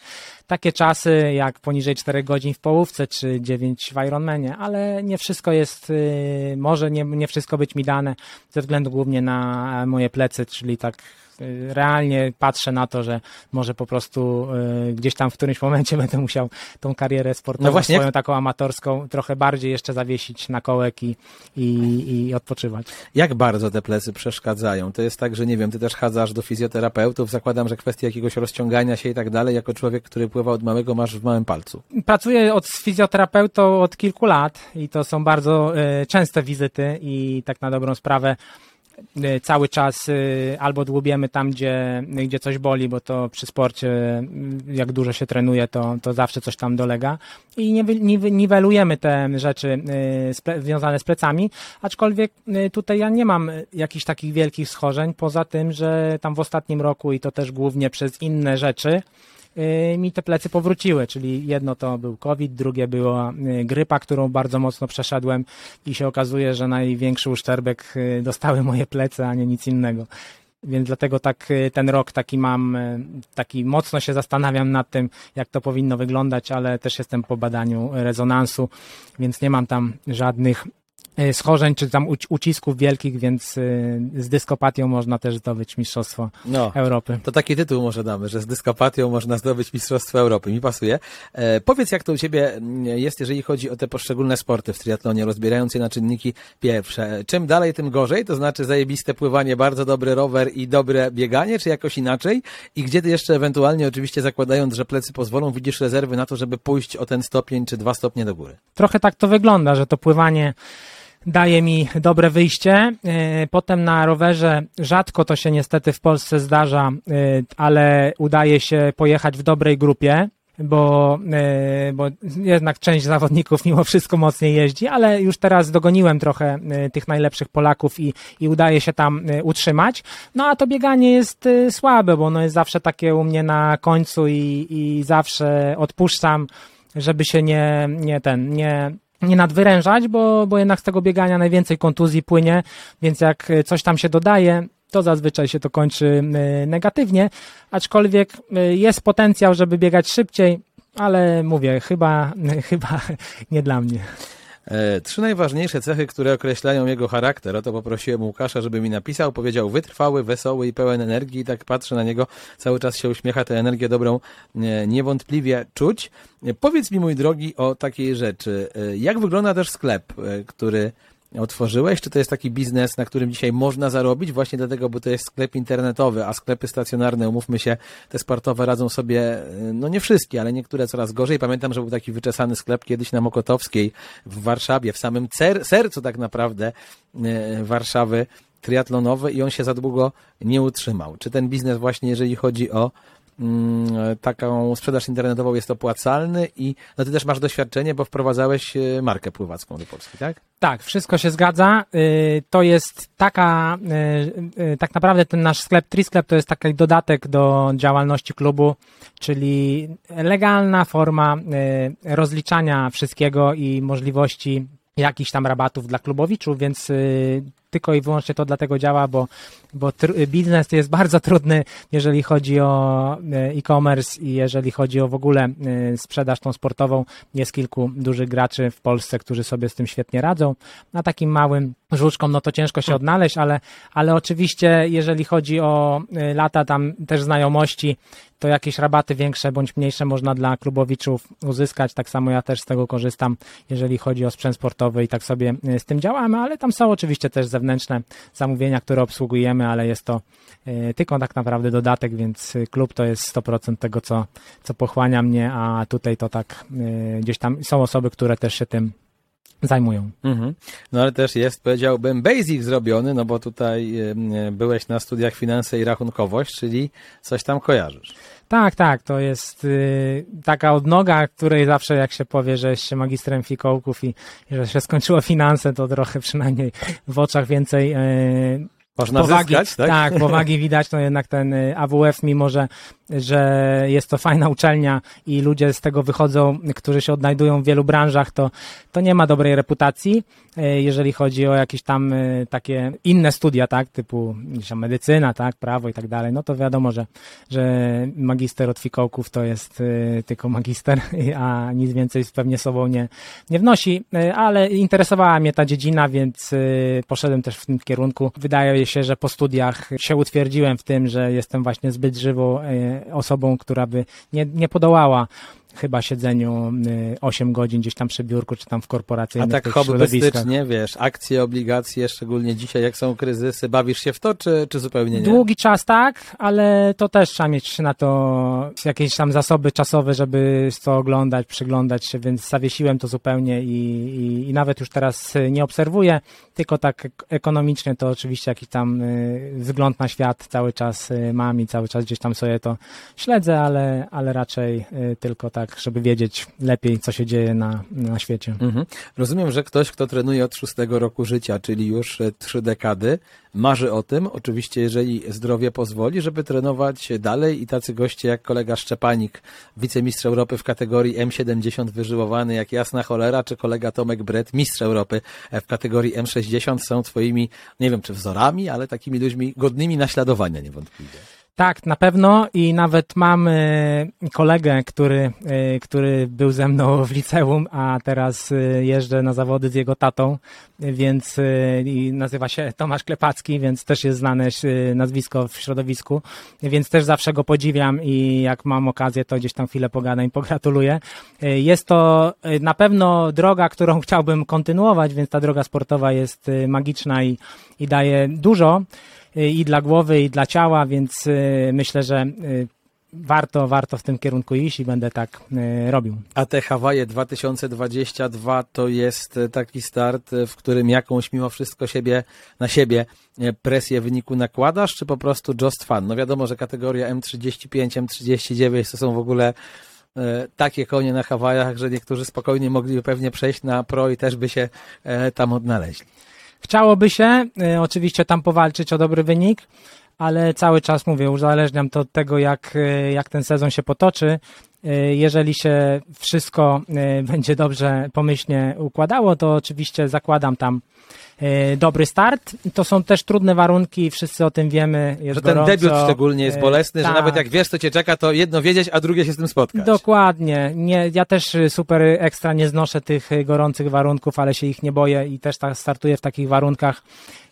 takie czasy jak poniżej 4 godzin w połówce czy 9 w Ironmanie, ale nie wszystko jest, y, może nie, nie wszystko być mi dane ze względu głównie na moje plecy, czyli tak y, realnie patrzę na to, że może po prostu y, gdzieś tam w którymś momencie będę musiał tą karierę sportową No właśnie, swoją taką amatorską trochę bardziej jeszcze zawiesić na kołek i, i, i odpoczywać. Jak bardzo te plecy przeszkadzają? To jest tak, że nie wiem, ty też chadzasz do fizjoterapeutów, zakładam, że kwestia jakiegoś rozciągania się i tak dalej, jako człowiek, który pływa od małego, masz w małym palcu. Pracuję od, z fizjoterapeutą od kilku lat i to są bardzo e, częste wizyty i tak na dobrą sprawę cały czas e, albo dłubiemy tam, gdzie, gdzie coś boli, bo to przy sporcie m, jak dużo się trenuje, to, to zawsze coś tam dolega. I niwe- niwe- niwelujemy te rzeczy związane z plecami, aczkolwiek tutaj ja nie mam jakichś takich wielkich schorzeń, poza tym, że tam w ostatnim roku i to też głównie przez inne rzeczy, y, mi te plecy powróciły, czyli jedno to był COVID, drugie była y, grypa, którą bardzo mocno przeszedłem i się okazuje, że największy uszczerbek y, dostały moje plecy, a nie nic innego. Więc dlatego tak y, ten rok taki mam, y, taki mocno się zastanawiam nad tym, jak to powinno wyglądać, ale też jestem po badaniu rezonansu, więc nie mam tam żadnych y, schorzeń czy tam uci- ucisków wielkich, więc y, z dyskopatią można też zdobyć Mistrzostwo No. Europy. To taki tytuł może damy, że z dyskopatią można zdobyć Mistrzostwo Europy. Mi pasuje. E, powiedz, jak to u Ciebie mm, jest, jeżeli chodzi o te poszczególne sporty w triatlonie, rozbierając je na czynniki pierwsze. Czym dalej, tym gorzej? To znaczy zajebiste pływanie, bardzo dobry rower i dobre bieganie, czy jakoś inaczej? I gdzie Ty jeszcze ewentualnie, oczywiście zakładając, że plecy pozwolą, widzisz rezerwy na to, żeby pójść o ten stopień czy dwa stopnie do góry? trochę tak to wygląda, że to pływanie daje mi dobre wyjście. E, Potem na rowerze rzadko to się niestety w Polsce zdarza, e, ale udaje się pojechać w dobrej grupie. Bo, e, bo jednak część zawodników mimo wszystko mocniej jeździ, ale już teraz dogoniłem trochę tych najlepszych Polaków i, i udaje się tam utrzymać. No a to bieganie jest słabe, bo ono jest zawsze takie u mnie na końcu i, i zawsze odpuszczam, żeby się nie, nie ten, nie, nie nadwyrężać, bo, bo jednak z tego biegania najwięcej kontuzji płynie, więc jak coś tam się dodaje, to zazwyczaj się to kończy e, negatywnie, aczkolwiek e, jest potencjał, żeby biegać szybciej, ale mówię, chyba, chyba nie dla mnie. E, Trzy najważniejsze cechy, które określają jego charakter. O to poprosiłem Łukasza, żeby mi napisał. Powiedział wytrwały, wesoły i pełen energii. I tak patrzę na niego, cały czas się uśmiecha, tę energię dobrą e, niewątpliwie czuć. E, Powiedz mi, mój drogi, o takiej rzeczy. Jak wygląda też sklep, który otworzyłeś? Czy to jest taki biznes, na którym dzisiaj można zarobić? Właśnie dlatego, bo to jest sklep internetowy, a sklepy stacjonarne, umówmy się, te sportowe radzą sobie, e, no nie wszystkie, ale niektóre coraz gorzej. Pamiętam, że był taki wyczesany sklep kiedyś na Mokotowskiej w Warszawie, w samym sercu tak naprawdę e, Warszawy triatlonowy i on się za długo nie utrzymał. Czy ten biznes właśnie, jeżeli chodzi o taką sprzedaż internetową jest opłacalny i no ty też masz doświadczenie, bo wprowadzałeś e, markę pływacką do Polski, tak? Tak, wszystko się zgadza. Y, To jest taka, y, y, tak naprawdę ten nasz sklep, Trisklep to jest taki dodatek do działalności klubu, czyli legalna forma rozliczania wszystkiego i możliwości jakichś tam rabatów dla klubowiczów, więc tylko i wyłącznie to dlatego działa, bo, bo tr- biznes jest bardzo trudny, jeżeli chodzi o e, e-commerce i jeżeli chodzi o w ogóle e, sprzedaż tą sportową. Jest kilku dużych graczy w Polsce, którzy sobie z tym świetnie radzą. Na takim małym żuczkom, no to ciężko się odnaleźć, ale, ale oczywiście jeżeli chodzi o y, lata tam też znajomości, to jakieś rabaty większe bądź mniejsze można dla klubowiczów uzyskać. Tak samo ja też z tego korzystam, jeżeli chodzi o sprzęt sportowy i tak sobie z tym działamy, ale tam są oczywiście też zewnętrzne zamówienia, które obsługujemy, ale jest to y, tylko tak naprawdę dodatek, więc klub to jest 100% tego, co, co pochłania mnie, a tutaj to tak gdzieś tam są osoby, które też się tym zajmują. Mhm. No ale też jest, powiedziałbym, basic zrobiony, no bo tutaj byłeś na studiach finanse i rachunkowość, czyli coś tam kojarzysz. Tak, tak, to jest y, taka odnoga, której zawsze jak się powie, że jest się magistrem fikołków i, i że się skończyło finanse, to trochę przynajmniej w oczach więcej y, można powagi, zyskać, tak? Tak, powagi widać, no jednak ten y, AWF, mimo że że jest to fajna uczelnia i ludzie z tego wychodzą, którzy się odnajdują w wielu branżach, to, to nie ma dobrej reputacji, e, jeżeli chodzi o jakieś tam e, takie inne studia, tak, typu medycyna, tak, prawo i tak dalej, no to wiadomo, że, że magister od fikołków to jest tylko magister, a nic więcej pewnie sobą nie, nie wnosi, ale interesowała mnie ta dziedzina, więc poszedłem też w tym kierunku. Wydaje się, że po studiach się utwierdziłem w tym, że jestem właśnie zbyt żywo osobą, która by nie, nie podołała chyba siedzeniu 8 y, godzin gdzieś tam przy biurku, czy tam w korporacyjnych A tak hobbystycznie, wiesz, akcje, obligacje, szczególnie dzisiaj, jak są kryzysy, bawisz się w to, czy, czy zupełnie nie? Długi czas tak, ale to też trzeba mieć na to jakieś tam zasoby czasowe, żeby to oglądać, przyglądać się, więc zawiesiłem to zupełnie i, i, i nawet już teraz nie obserwuję, tylko tak ekonomicznie to oczywiście jakiś tam y, wzgląd na świat cały czas y, mam i cały czas gdzieś tam sobie to śledzę, ale, ale raczej tylko tak tak, żeby wiedzieć lepiej, co się dzieje na, na świecie. Mhm. Rozumiem, że ktoś, kto trenuje od szóstego roku życia, czyli już e, trzy dekady, marzy o tym, oczywiście jeżeli zdrowie pozwoli, żeby trenować dalej i tacy goście jak kolega Szczepanik, wicemistrz Europy w kategorii M70 wyżyłowany jak jasna cholera, czy kolega Tomek Bret, mistrz Europy w kategorii M60 są twoimi, nie wiem czy wzorami, ale takimi ludźmi godnymi naśladowania niewątpliwie. Tak, na pewno. I nawet mam y, kolegę, który, y, który był ze mną w liceum, a teraz y, jeżdżę na zawody z jego tatą, więc nazywa się Tomasz Klepacki, więc też jest znane nazwisko w środowisku, więc też zawsze go podziwiam i jak mam okazję, to gdzieś tam chwilę pogadam i pogratuluję. Jest to na pewno droga, którą chciałbym kontynuować, więc ta droga sportowa jest magiczna i, i daje dużo i dla głowy, i dla ciała, więc y, myślę, że y, warto, warto w tym kierunku iść i będę tak y, robił. A te Hawaje 2022 to jest taki start, w którym jakąś mimo wszystko siebie na siebie presję wyniku nakładasz, czy po prostu just fun? No wiadomo, że kategoria M35, M39 to są w ogóle takie konie na Hawajach, że niektórzy spokojnie mogliby pewnie przejść na pro i też by się tam odnaleźli. Chciałoby się y, oczywiście tam powalczyć o dobry wynik, ale cały czas mówię, uzależniam to od tego, jak, y, jak ten sezon się potoczy. Y, jeżeli się wszystko będzie dobrze, pomyślnie układało, to oczywiście zakładam tam dobry start. To są też trudne warunki, wszyscy o tym wiemy. Jest że ten gorąco. debiut szczególnie jest bolesny, tak. że nawet jak wiesz, co cię czeka, to jedno wiedzieć, a drugie się z tym spotkać. Dokładnie. Nie, ja też super ekstra nie znoszę tych gorących warunków, ale się ich nie boję i też tak startuję w takich warunkach,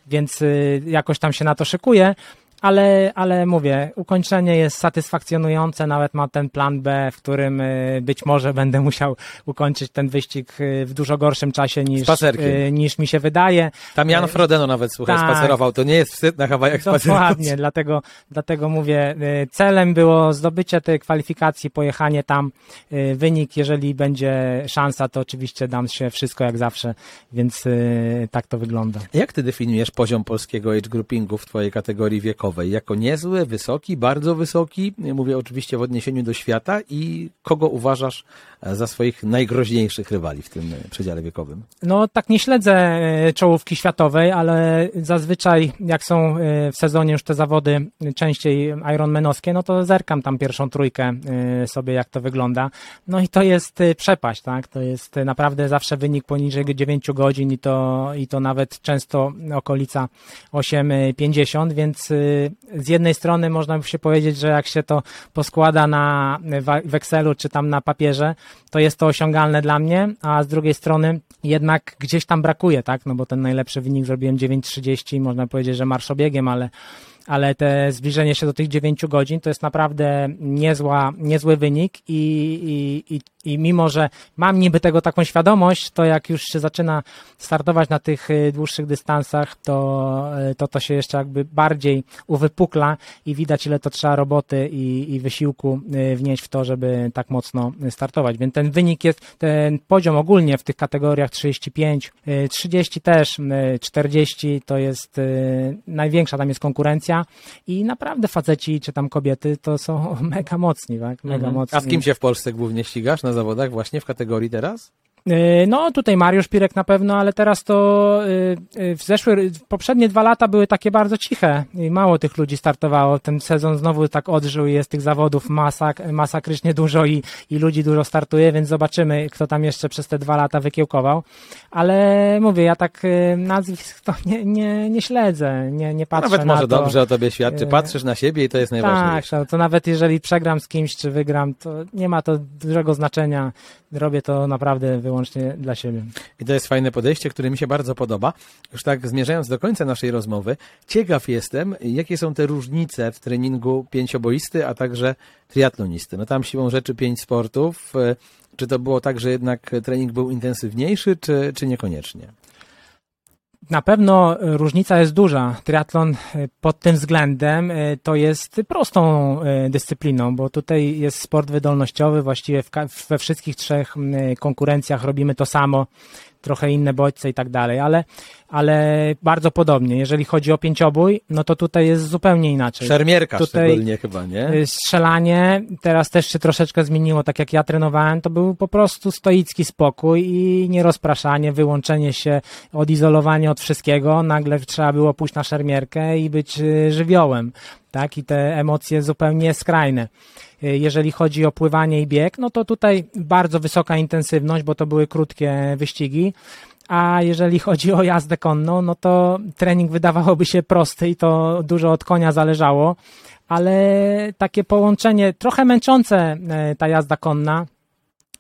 więc jakoś tam się na to szykuję ale, ale mówię, ukończenie jest satysfakcjonujące, nawet mam ten plan B, w którym y, być może będę musiał ukończyć ten wyścig y, w dużo gorszym czasie niż, y, niż mi się wydaje. Tam Jan Frodeno nawet, słuchaj, tak, spacerował, to nie jest wstyd na Hawajach spacerować. Dokładnie, dlatego, dlatego mówię, celem było zdobycie tej kwalifikacji, pojechanie tam, wynik, jeżeli będzie szansa, to oczywiście dam się wszystko jak zawsze, więc tak to wygląda. Jak ty definiujesz poziom polskiego age groupingu w twojej kategorii wiekowej? Jako niezły, wysoki, bardzo wysoki? Mówię oczywiście w odniesieniu do świata i kogo uważasz e, za swoich najgroźniejszych rywali w tym e, przedziale wiekowym? No tak nie śledzę e, czołówki światowej, ale zazwyczaj jak są w sezonie już te zawody częściej Ironmanowskie, no to zerkam tam pierwszą trójkę sobie jak to wygląda. No i to jest przepaść, tak? To jest naprawdę zawsze wynik poniżej 9 godzin i to, i to nawet często okolica 8,50, więc z jednej strony można by się powiedzieć, że jak się to poskłada na w Excelu czy tam na papierze, to jest to osiągalne dla mnie, a z drugiej strony jednak gdzieś tam brakuje, tak? No bo ten najlepszy wynik zrobiłem 9,30, można powiedzieć, że marszobiegiem, ale ale te zbliżenie się do tych 9 godzin to jest naprawdę niezła, niezły wynik i, i, i, i mimo, że mam niby tego taką świadomość, to jak już się zaczyna startować na tych y, dłuższych dystansach, to y, to, to się jeszcze jakby bardziej uwypukla i widać ile to trzeba roboty i, i wysiłku y, wnieść w to, żeby tak mocno startować. Więc ten wynik jest, ten poziom ogólnie w tych kategoriach 35, 30 też, 40 to jest największa tam jest konkurencja i naprawdę faceci czy tam kobiety to są mega mocni, tak? Mega mhm. mocni. A z kim się w Polsce głównie ścigasz na zawodach właśnie w kategorii teraz? E, no, tutaj Mariusz Pirek na pewno, ale teraz to e, e, w zeszłe, poprzednie dwa lata były takie bardzo ciche i mało tych ludzi startowało. Ten sezon znowu tak odżył i jest tych zawodów masak, masakrycznie dużo i, i ludzi dużo startuje, więc zobaczymy, kto tam jeszcze przez te dwa lata wykiełkował. Ale mówię, ja tak nazwisk to nie, nie, nie śledzę, nie, nie patrzę Nawet na może to. dobrze o tobie świadczy. Patrzysz na siebie i to jest najważniejsze. Tak, to nawet jeżeli przegram z kimś, czy wygram, to nie ma to dużego znaczenia. Robię to naprawdę wyłącznie dla siebie. I to jest fajne podejście, które mi się bardzo podoba. Już tak zmierzając do końca naszej rozmowy, ciekaw jestem, jakie są te różnice w treningu pięcioboisty, a także triatlonisty. No tam siłą rzeczy pięć sportów. Czy to było tak, że jednak trening był intensywniejszy, czy, czy niekoniecznie? Na pewno różnica jest duża. Triatlon e, pod tym względem e, to jest prostą e, dyscypliną, bo tutaj jest sport wydolnościowy, właściwie we wszystkich trzech konkurencjach robimy to samo trochę inne bodźce i tak dalej, ale, ale bardzo podobnie. Jeżeli chodzi o pięciobój, no to tutaj jest zupełnie inaczej. Szermierka tutaj szczególnie chyba, nie? Y, strzelanie teraz też się troszeczkę zmieniło, tak jak ja trenowałem, to był po prostu stoicki spokój i nierozpraszanie, wyłączenie się, odizolowanie od wszystkiego. Nagle trzeba było pójść na szermierkę i być y, żywiołem, tak? I te emocje zupełnie skrajne. Jeżeli chodzi o pływanie i bieg, no to tutaj bardzo wysoka intensywność, bo to były krótkie wyścigi. A jeżeli chodzi o jazdę konną, no to trening wydawałoby się prosty i to dużo od konia zależało, ale takie połączenie, trochę męczące e, ta jazda konna,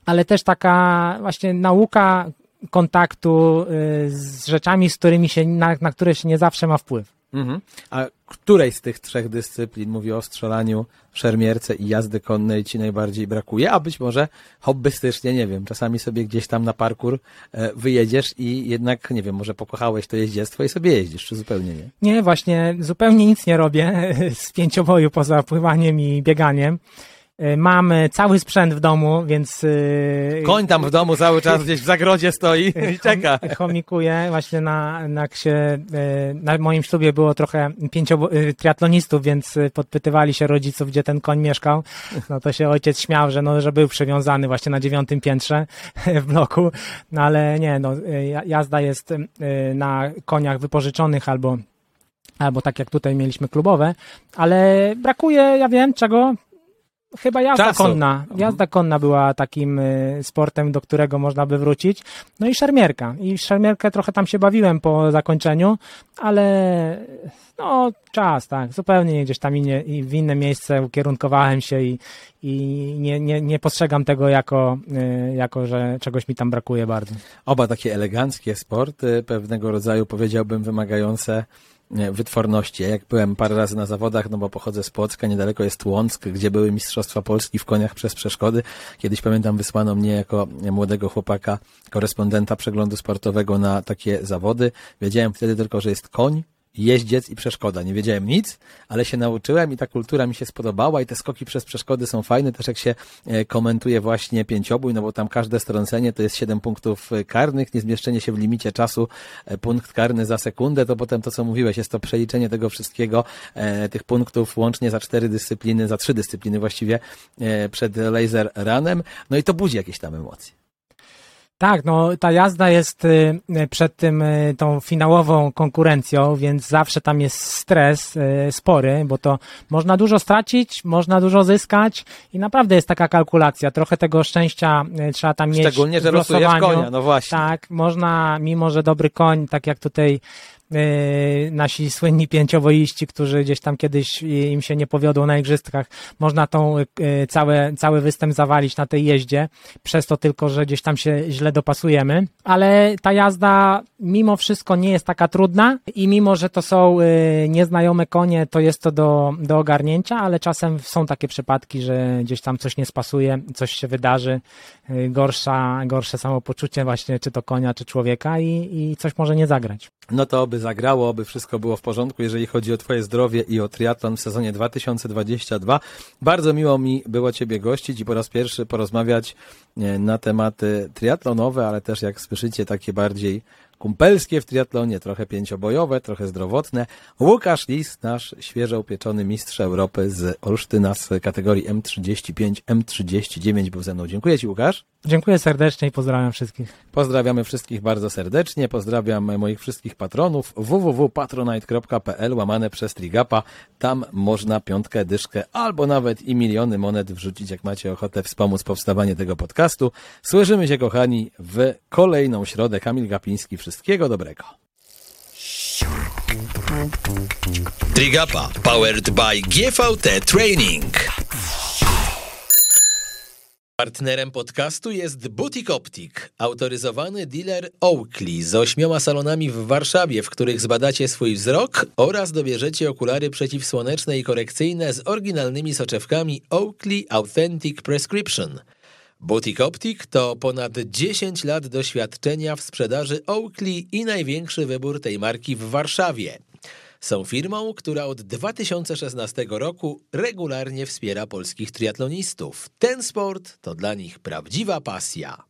ale też taka właśnie nauka kontaktu e, z rzeczami, z którymi się, na, na które się nie zawsze ma wpływ. Mhm. A której z tych trzech dyscyplin, mówię o strzelaniu, szermierce i jazdy konnej ci najbardziej brakuje? A być może hobbystycznie, nie wiem, czasami sobie gdzieś tam na parkour e, wyjedziesz i jednak, nie wiem, może pokochałeś to jeździectwo i sobie jeździsz, czy zupełnie nie? Nie, właśnie zupełnie nic nie robię z pięcioboju poza pływaniem i bieganiem. E, mam cały sprzęt w domu, więc... E, Koń tam w domu cały czas gdzieś w zagrodzie stoi i czeka. Chomikuję. Właśnie na, na, się, e, na moim ślubie było trochę pięcio triatlonistów, więc podpytywali się rodziców, gdzie ten koń mieszkał. No to się ojciec śmiał, że, no, że był przywiązany właśnie na dziewiątym piętrze w bloku. No ale nie, no, jazda jest na koniach wypożyczonych albo albo tak jak tutaj mieliśmy klubowe, ale brakuje, ja wiem czego, Chyba jazda Czasu. konna. Jazda konna była takim y, sportem, do którego można by wrócić. No i szermierka. I szermierkę trochę tam się bawiłem po zakończeniu, ale no czas, tak. Zupełnie gdzieś tam innie, w inne miejsce ukierunkowałem się i, i nie, nie, nie postrzegam tego jako, y, jako, że czegoś mi tam brakuje bardzo. Oba takie eleganckie sporty, pewnego rodzaju powiedziałbym wymagające wytworności. Jak byłem parę razy na zawodach, no bo pochodzę z Płocka, niedaleko jest Łąck, gdzie były Mistrzostwa Polski w koniach przez przeszkody. Kiedyś pamiętam wysłano mnie jako młodego chłopaka, korespondenta przeglądu sportowego na takie zawody. Wiedziałem wtedy tylko, że jest koń, jeździec i przeszkoda. Nie wiedziałem nic, ale się nauczyłem i ta kultura mi się spodobała i te skoki przez przeszkody są fajne, też jak się e, komentuje właśnie pięciobój, no bo tam każde strącenie to jest 7 punktów e, karnych, niezmieszczenie się w limicie czasu, e, punkt karny za sekundę, to potem to, co mówiłeś, jest to przeliczenie tego wszystkiego, tych punktów łącznie za cztery dyscypliny, za trzy dyscypliny właściwie przed laser runem, no i to budzi jakieś tam emocje. Tak, no ta jazda jest y, przed tym y, tą finałową konkurencją, więc zawsze tam jest stres y, spory, bo to można dużo stracić, można dużo zyskać i naprawdę jest taka kalkulacja. Trochę tego szczęścia trzeba tam mieć. Szczególnie, że losujesz konia, no właśnie. Tak, można, mimo że dobry koń, tak jak tutaj nasi słynni pięciowoiści, którzy gdzieś tam kiedyś im się nie powiodło na igrzyskach, można tą yy, całe, cały występ zawalić na tej jeździe, przez to tylko, że gdzieś tam się źle dopasujemy, ale ta jazda mimo wszystko nie jest taka trudna i mimo, że to są yy, nieznajome konie, to jest to do, do ogarnięcia, ale czasem są takie przypadki, że gdzieś tam coś nie spasuje, coś się wydarzy, gorsza, gorsze samopoczucie właśnie, czy to konia, czy człowieka i, i coś może nie zagrać. No to by zagrało, aby wszystko było w porządku, jeżeli chodzi o Twoje zdrowie i o triatlon w sezonie 2022. Bardzo miło mi było Ciebie gościć i po raz pierwszy porozmawiać e, na tematy triatlonowe, ale też jak słyszycie takie bardziej kumpelskie w triatlonie, trochę pięciobojowe, trochę zdrowotne. Łukasz Lis, nasz świeżo upieczony mistrz Europy z Olsztyna z kategorii M35, M39 był ze mną. Dziękuję Ci Łukasz. Dziękuję serdecznie i pozdrawiam wszystkich. Pozdrawiamy wszystkich bardzo serdecznie. Pozdrawiam moich wszystkich patronów www.patronite.pl łamane przez Trigapa. Tam można piątkę, dyszkę albo nawet i miliony monet wrzucić, jak macie ochotę wspomóc powstawanie tego podcastu. Słyszymy się, kochani, w kolejną środę. Kamil Gapiński. Wszystkiego dobrego. Trigapa powered by GVT Training. Partnerem podcastu jest Butik Optik, autoryzowany dealer Oakley z ośmioma salonami w Warszawie, w których zbadacie swój wzrok oraz dobierzecie okulary przeciwsłoneczne i korekcyjne z oryginalnymi soczewkami Oakley Authentic Prescription. Butik Optik to ponad 10 lat doświadczenia w sprzedaży Oakley i największy wybór tej marki w Warszawie. Są firmą, która od 2016 roku regularnie wspiera polskich triatlonistów. Ten sport to dla nich prawdziwa pasja.